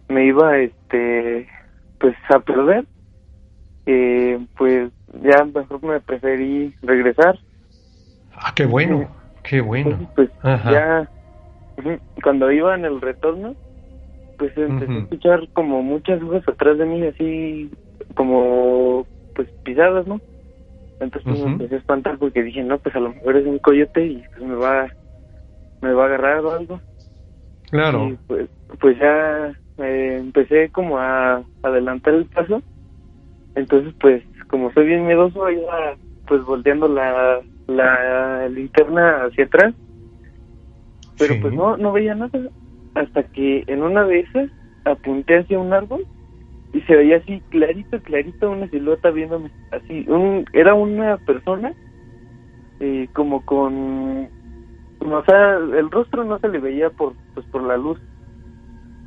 me iba este pues a perder, eh, pues ya mejor me preferí regresar. Ah, qué bueno. Qué bueno. Pues ya cuando iba en el retorno, pues empecé a escuchar como muchas hojas atrás de mí, así como pues pisadas, ¿no? Entonces pues, me empecé a espantar porque dije, no, pues a lo mejor es un coyote y pues me va, me va a agarrar o algo. Claro. Y pues, pues ya eh, empecé como a adelantar el paso. Entonces pues como soy bien miedoso, iba pues volteando la, la linterna hacia atrás, pero pues no, no veía nada, hasta que en una de esas apunté hacia un árbol y se veía así clarito, clarito una silueta viéndome, así, un, era una persona eh, como con, o sea, el rostro no se le veía por, pues por la luz,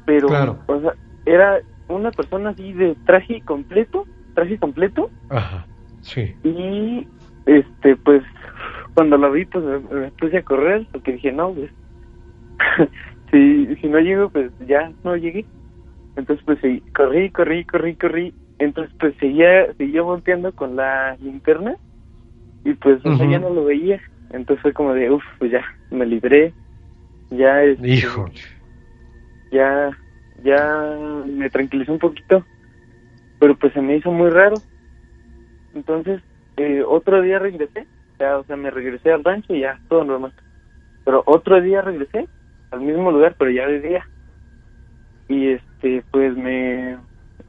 pero, o sea, era una persona así de traje completo, traje completo, Ajá, sí. Y este pues cuando lo vi pues me, puse a correr porque dije no pues si si no llego pues ya no llegué entonces pues corrí corrí corrí corrí entonces pues seguía seguía volteando con la linterna y pues ya no lo veía entonces fue como de uff pues ya me libré ya este, Hijo. ya ya me tranquilizó un poquito pero pues se me hizo muy raro entonces eh, otro día regresé, ya, o sea, me regresé al rancho y ya, todo normal. Pero otro día regresé al mismo lugar, pero ya de día. Y este, pues me,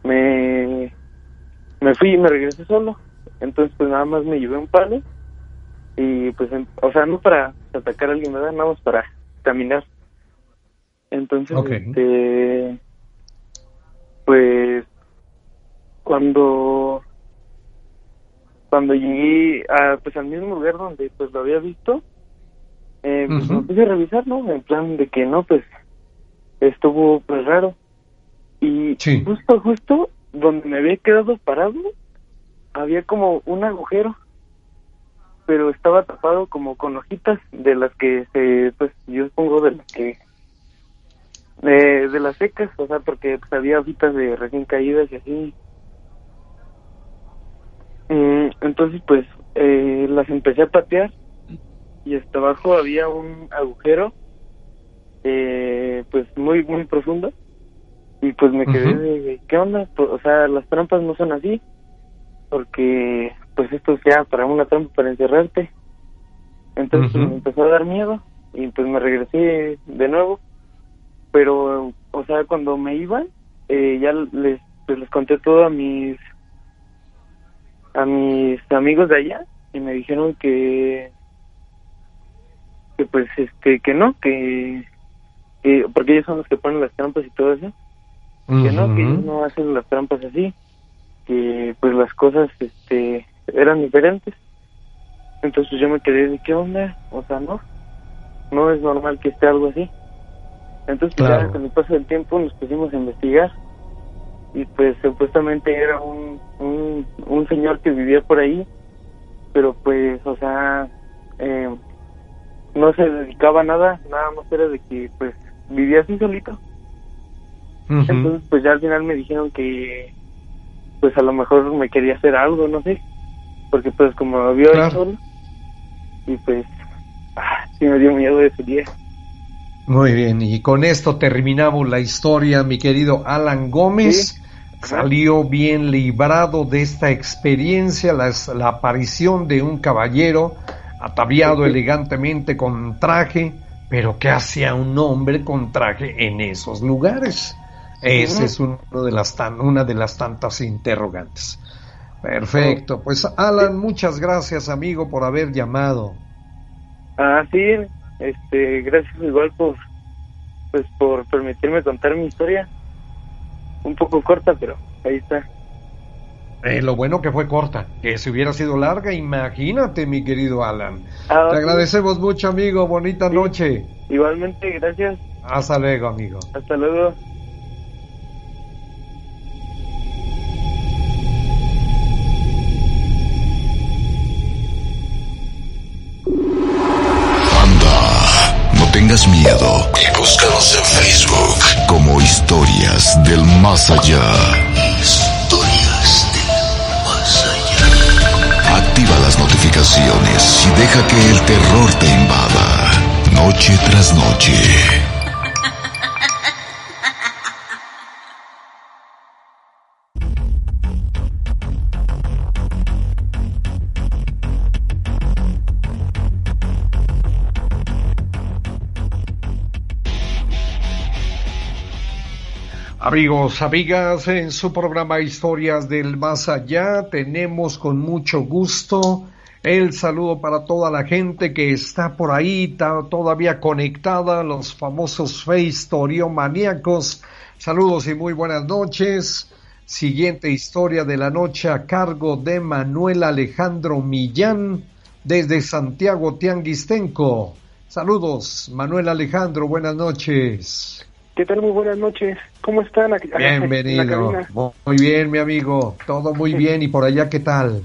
me, me fui y me regresé solo. Entonces, pues nada más me llevé un palo y pues, o sea, no para atacar a alguien, ¿verdad? Nada más para caminar. Entonces, este, pues, cuando cuando llegué a, pues al mismo lugar donde pues lo había visto eh, pues, me puse a revisar no en plan de que no pues estuvo pues raro. Y justo justo donde me había quedado parado había como un agujero pero estaba tapado como con hojitas de las que se pues yo pongo de las que eh, de las secas o sea porque pues, había hojitas de recién caídas y así. Mm, entonces, pues, eh, las empecé a patear y hasta abajo había un agujero, eh, pues, muy, muy profundo. Y pues me quedé de, ¿qué onda? Pues, o sea, las trampas no son así, porque, pues, esto sea para una trampa para encerrarte. Entonces pues, me empezó a dar miedo y pues me regresé de nuevo. Pero, o sea, cuando me iba, eh, ya les, pues, les conté todo a mis a mis amigos de allá y me dijeron que que pues este que no que, porque ellos son los que ponen las trampas y todo eso. Que no que ellos no hacen las trampas así que pues las cosas este eran diferentes. Entonces yo me quedé de qué onda o sea no no es normal que esté algo así. Entonces pues, ya con el paso del tiempo nos pusimos a investigar y pues supuestamente era un, un, señor que vivía por ahí, pero pues, o sea, eh, no se dedicaba a nada, nada más era de que pues vivía así solito. Entonces pues ya al final me dijeron que pues a lo mejor me quería hacer algo, no sé, porque pues como vio él solo, y pues ah, sí me dio miedo ese día. Muy bien, y con esto terminamos la historia, mi querido Alan Gómez. Salió bien librado de esta experiencia, la, la aparición de un caballero ataviado elegantemente con traje, pero ¿qué hacía un hombre con traje en esos lugares? Esa es uno de las una de las tantas interrogantes. Perfecto, pues Alan, muchas gracias amigo por haber llamado. Ah, sí, este, gracias igual por, pues por permitirme contar mi historia un poco corta, pero ahí está. Eh, lo bueno que fue corta, que si hubiera sido larga, imagínate, mi querido Alan. Ah, Te agradecemos mucho, amigo. Bonita noche. Igualmente, gracias. Hasta luego, amigo. Hasta luego. tengas miedo y búscanos en Facebook como Historias del Más Allá. Las notificaciones y deja que el terror te invada, noche tras noche. Amigos, amigas, en su programa Historias del Más Allá tenemos con mucho gusto el saludo para toda la gente que está por ahí todavía conectada, los famosos maníacos. Saludos y muy buenas noches. Siguiente historia de la noche a cargo de Manuel Alejandro Millán desde Santiago Tianguistenco. Saludos, Manuel Alejandro, buenas noches. ¿Qué tal? Muy buenas noches. ¿Cómo están? Bienvenido. Muy bien, mi amigo. Todo muy bien. ¿Y por allá qué tal?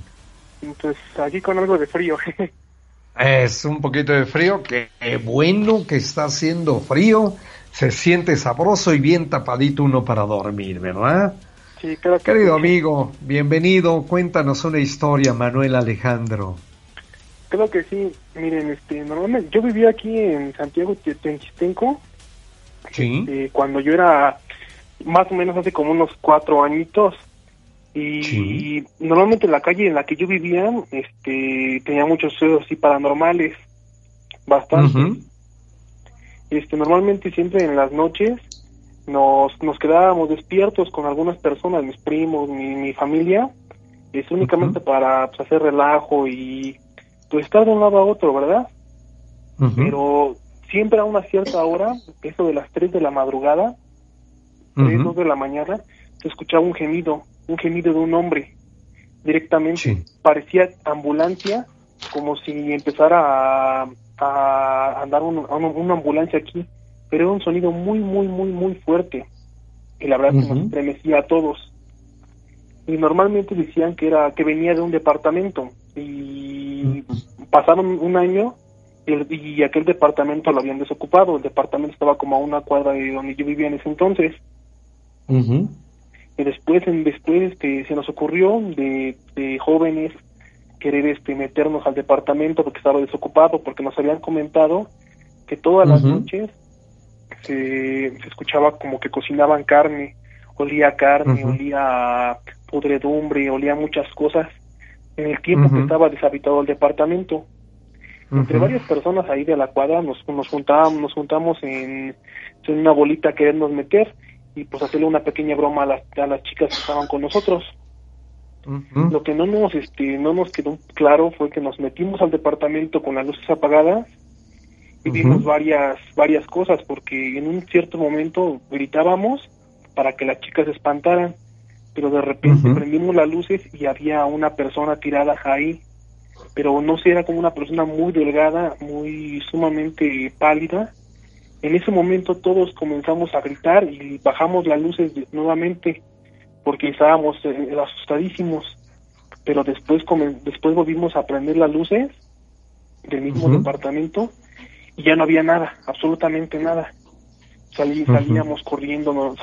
Pues aquí con algo de frío. es un poquito de frío. Qué bueno que está haciendo frío. Se siente sabroso y bien tapadito uno para dormir, ¿verdad? Sí, claro que Querido amigo, bienvenido. Cuéntanos una historia, Manuel Alejandro. Creo que sí. Miren, este, normalmente yo vivía aquí en Santiago Tenchistenco Sí. Este, cuando yo era más o menos hace como unos cuatro añitos. Y, normalmente la calle en la que yo vivía este, tenía muchos suelos así paranormales, bastante. este, normalmente siempre en las noches nos, nos quedábamos despiertos con algunas personas, mis primos, mi, mi familia, es únicamente para pues, hacer relajo y pues estar de un lado a otro, ¿verdad? Pero siempre a una cierta hora, eso de las 3 de la madrugada, 3, 2 de la mañana, se escuchaba un gemido, un gemido de un hombre directamente. Parecía ambulancia, como si empezara a, andar una ambulancia aquí, pero era un sonido muy, muy, muy, muy fuerte. Y la verdad que nos estremecía a todos. Y normalmente decían que era que venía de un departamento. Y pasaron un año y aquel departamento lo habían desocupado. El departamento estaba como a una cuadra de donde yo vivía en ese entonces. Y en, después este, se nos ocurrió de, jóvenes querer este, meternos al departamento porque estaba desocupado, porque nos habían comentado que todas las noches se, escuchaba como que cocinaban carne, olía carne, olía podredumbre, olía muchas cosas en el tiempo que estaba deshabitado el departamento. Entre varias personas ahí de la cuadra nos, nos juntábamos, nos juntamos en, una bolita a querernos meter y pues hacerle una pequeña broma a las, a las chicas que estaban con nosotros. Lo que no nos, este, no nos quedó claro fue que nos metimos al departamento con las luces apagadas y vimos varias, varias cosas, porque en un cierto momento gritábamos para que las chicas se espantaran, pero de repente prendimos las luces y había una persona tirada ahí, pero no sé, era como una persona muy delgada, muy sumamente pálida. En ese momento todos comenzamos a gritar y bajamos las luces nuevamente porque estábamos eh, asustadísimos, pero después después volvimos a prender las luces del mismo departamento y ya no había nada, absolutamente nada. Salí, Salíamos corriendo,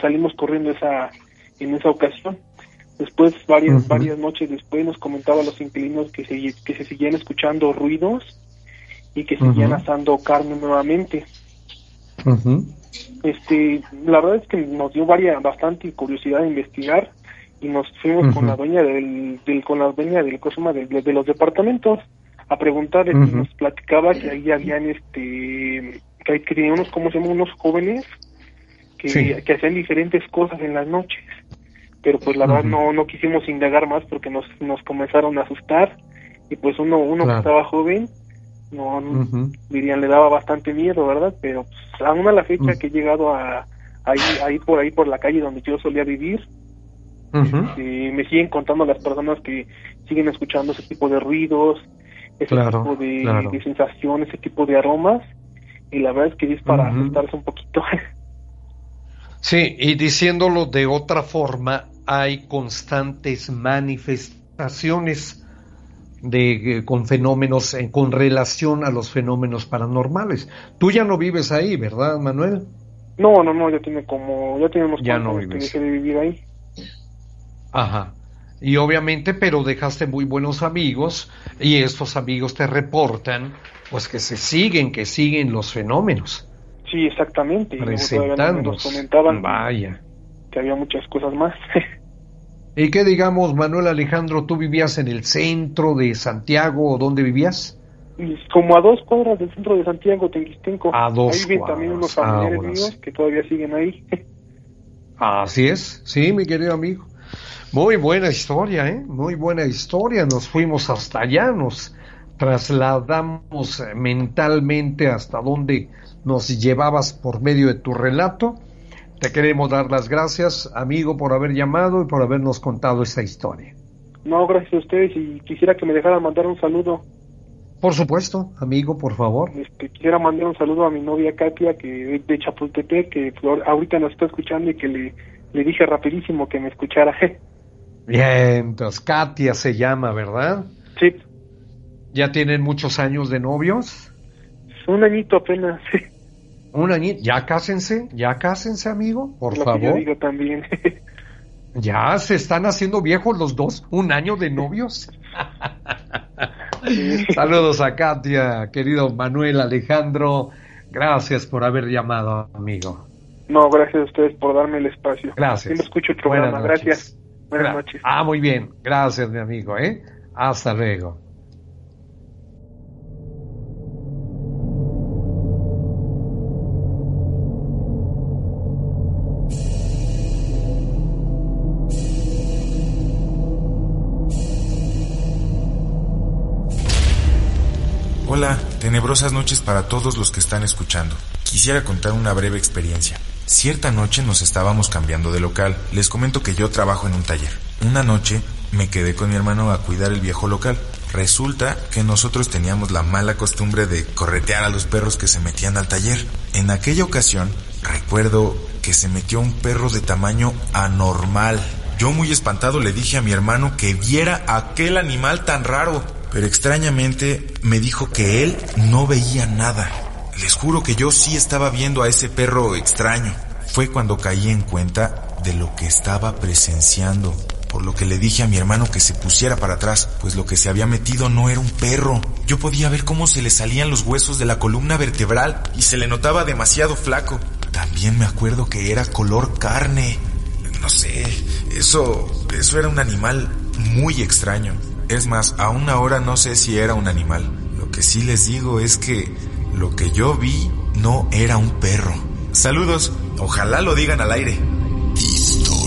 salimos corriendo esa en esa ocasión. Después, varias varias noches después, nos comentaba los inquilinos que se, que se seguían escuchando ruidos y que seguían asando carne nuevamente. Este, la verdad es que nos dio varias, bastante curiosidad de investigar y nos fuimos con la dueña del, del, con la dueña del de, de los departamentos a preguntar y nos platicaba que ahí habían este que, que tenían unos como se llaman unos jóvenes que, que hacían diferentes cosas en las noches pero pues la verdad no no quisimos indagar más porque nos nos comenzaron a asustar y pues uno uno que estaba joven no dirían le daba bastante miedo verdad pero pues, aún a la fecha que he llegado a ahí ahí por ahí por la calle donde yo solía vivir este, me siguen contando las personas que siguen escuchando ese tipo de ruidos ese tipo de, sensaciones ese tipo de aromas y la verdad es que es para asustarse un poquito. Sí, y diciéndolo de otra forma, hay constantes manifestaciones de, eh, con fenómenos, con relación a los fenómenos paranormales. Tú ya no vives ahí, ¿verdad, Manuel? No, no, no, ya tiene como, ya tenemos ya no vives. que de vivir ahí. Ajá. Y obviamente, pero dejaste muy buenos amigos y estos amigos te reportan, pues que se siguen, que siguen los fenómenos. Sí, exactamente. Presentando. Nos comentaban Vaya. que había muchas cosas más. ¿Y qué digamos, Manuel Alejandro, tú vivías en el centro de Santiago o dónde vivías? Como a dos cuadras del centro de Santiago, Tenquistenco. A dos Ahí viven también unos familiares míos que todavía siguen ahí. Así es, sí, mi querido amigo. Muy buena historia, ¿eh? Muy buena historia. Nos fuimos hasta allá, nos trasladamos mentalmente hasta donde nos llevabas por medio de tu relato. Te queremos dar las gracias, amigo, por haber llamado y por habernos contado esta historia. No, gracias a ustedes y quisiera que me dejaran mandar un saludo. Por supuesto, amigo, por favor. Este, quisiera mandar un saludo a mi novia Katia, que es de Chapultepec, que ahorita nos está escuchando y que le, le dije rapidísimo que me escuchara. Bien, entonces Katia se llama, ¿verdad? Sí. ¿Ya tienen muchos años de novios? Un añito apenas. Un añito. Ya cásense, ya cásense, amigo, por Lo favor. Que yo digo también. ya se están haciendo viejos los dos. Un año de novios. Saludos a Katia, querido Manuel Alejandro. Gracias por haber llamado, amigo. No, gracias a ustedes por darme el espacio. Gracias. Sí, escucho el programa. Gracias. Buenas noches. Ah, muy bien. Gracias, mi amigo. ¿eh? Hasta luego. Hola, tenebrosas noches para todos los que están escuchando. Quisiera contar una breve experiencia. Cierta noche nos estábamos cambiando de local. Les comento que yo trabajo en un taller. Una noche me quedé con mi hermano a cuidar el viejo local. Resulta que nosotros teníamos la mala costumbre de corretear a los perros que se metían al taller. En aquella ocasión, recuerdo que se metió un perro de tamaño anormal. Yo muy espantado le dije a mi hermano que viera aquel animal tan raro pero extrañamente me dijo que él no veía nada. Les juro que yo sí estaba viendo a ese perro extraño. Fue cuando caí en cuenta de lo que estaba presenciando, por lo que le dije a mi hermano que se pusiera para atrás, pues lo que se había metido no era un perro. Yo podía ver cómo se le salían los huesos de la columna vertebral y se le notaba demasiado flaco. También me acuerdo que era color carne. No sé, eso, eso era un animal muy extraño. Es más, aún ahora no sé si era un animal. Lo que sí les digo es que lo que yo vi no era un perro. Saludos, ojalá lo digan al aire. Historias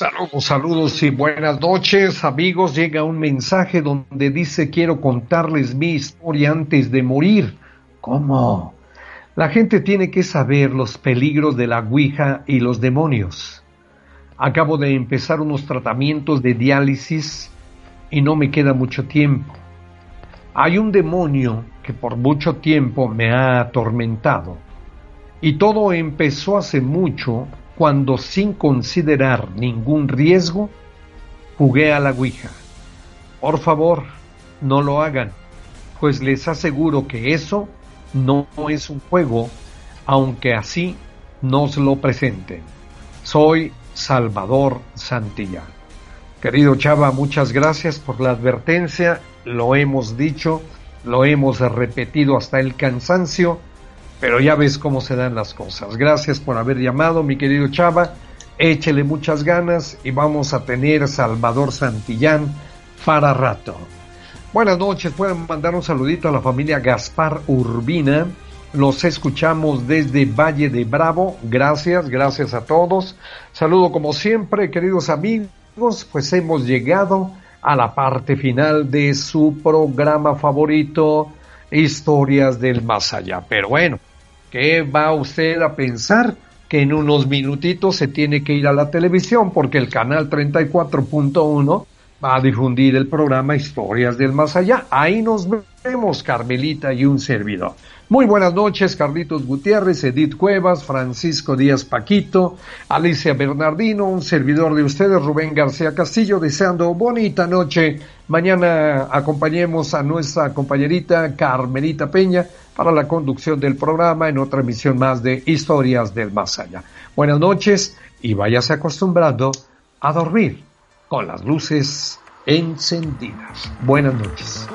Saludos, saludos y buenas noches, amigos. Llega un mensaje donde dice quiero contarles mi historia antes de morir. ¿Cómo? La gente tiene que saber los peligros de la Ouija y los demonios. Acabo de empezar unos tratamientos de diálisis y no me queda mucho tiempo. Hay un demonio que por mucho tiempo me ha atormentado. Y todo empezó hace mucho cuando sin considerar ningún riesgo jugué a la Ouija. Por favor, no lo hagan, pues les aseguro que eso no es un juego, aunque así nos lo presenten. Soy Salvador Santillán. Querido Chava, muchas gracias por la advertencia, lo hemos dicho, lo hemos repetido hasta el cansancio pero ya ves cómo se dan las cosas. Gracias por haber llamado, mi querido Chava. Échele muchas ganas y vamos a tener Salvador Santillán para rato. Buenas noches, pueden mandar un saludito a la familia Gaspar Urbina. Los escuchamos desde Valle de Bravo. Gracias, gracias a todos. Saludo como siempre, queridos amigos, pues hemos llegado a la parte final de su programa favorito, Historias del Más Allá. Pero bueno, ¿Qué va usted a pensar? Que en unos minutitos se tiene que ir a la televisión porque el canal 34.1 va a difundir el programa Historias del Más Allá. Ahí nos vemos, Carmelita y un servidor. Muy buenas noches, Carlitos Gutiérrez, Edith Cuevas, Francisco Díaz Paquito, Alicia Bernardino, un servidor de ustedes, Rubén García Castillo, deseando bonita noche. Mañana acompañemos a nuestra compañerita Carmelita Peña para la conducción del programa en otra emisión más de Historias del Más Allá. Buenas noches y váyase acostumbrando a dormir con las luces encendidas. Buenas noches.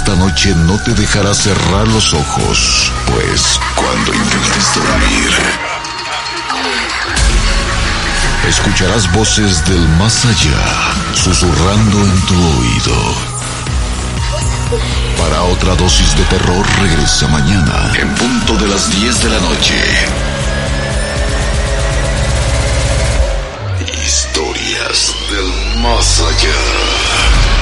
Esta noche no te dejará cerrar los ojos, pues cuando intentes dormir, escucharás voces del más allá susurrando en tu oído. Para otra dosis de terror regresa mañana en punto de las 10 de la noche. Historias del más allá.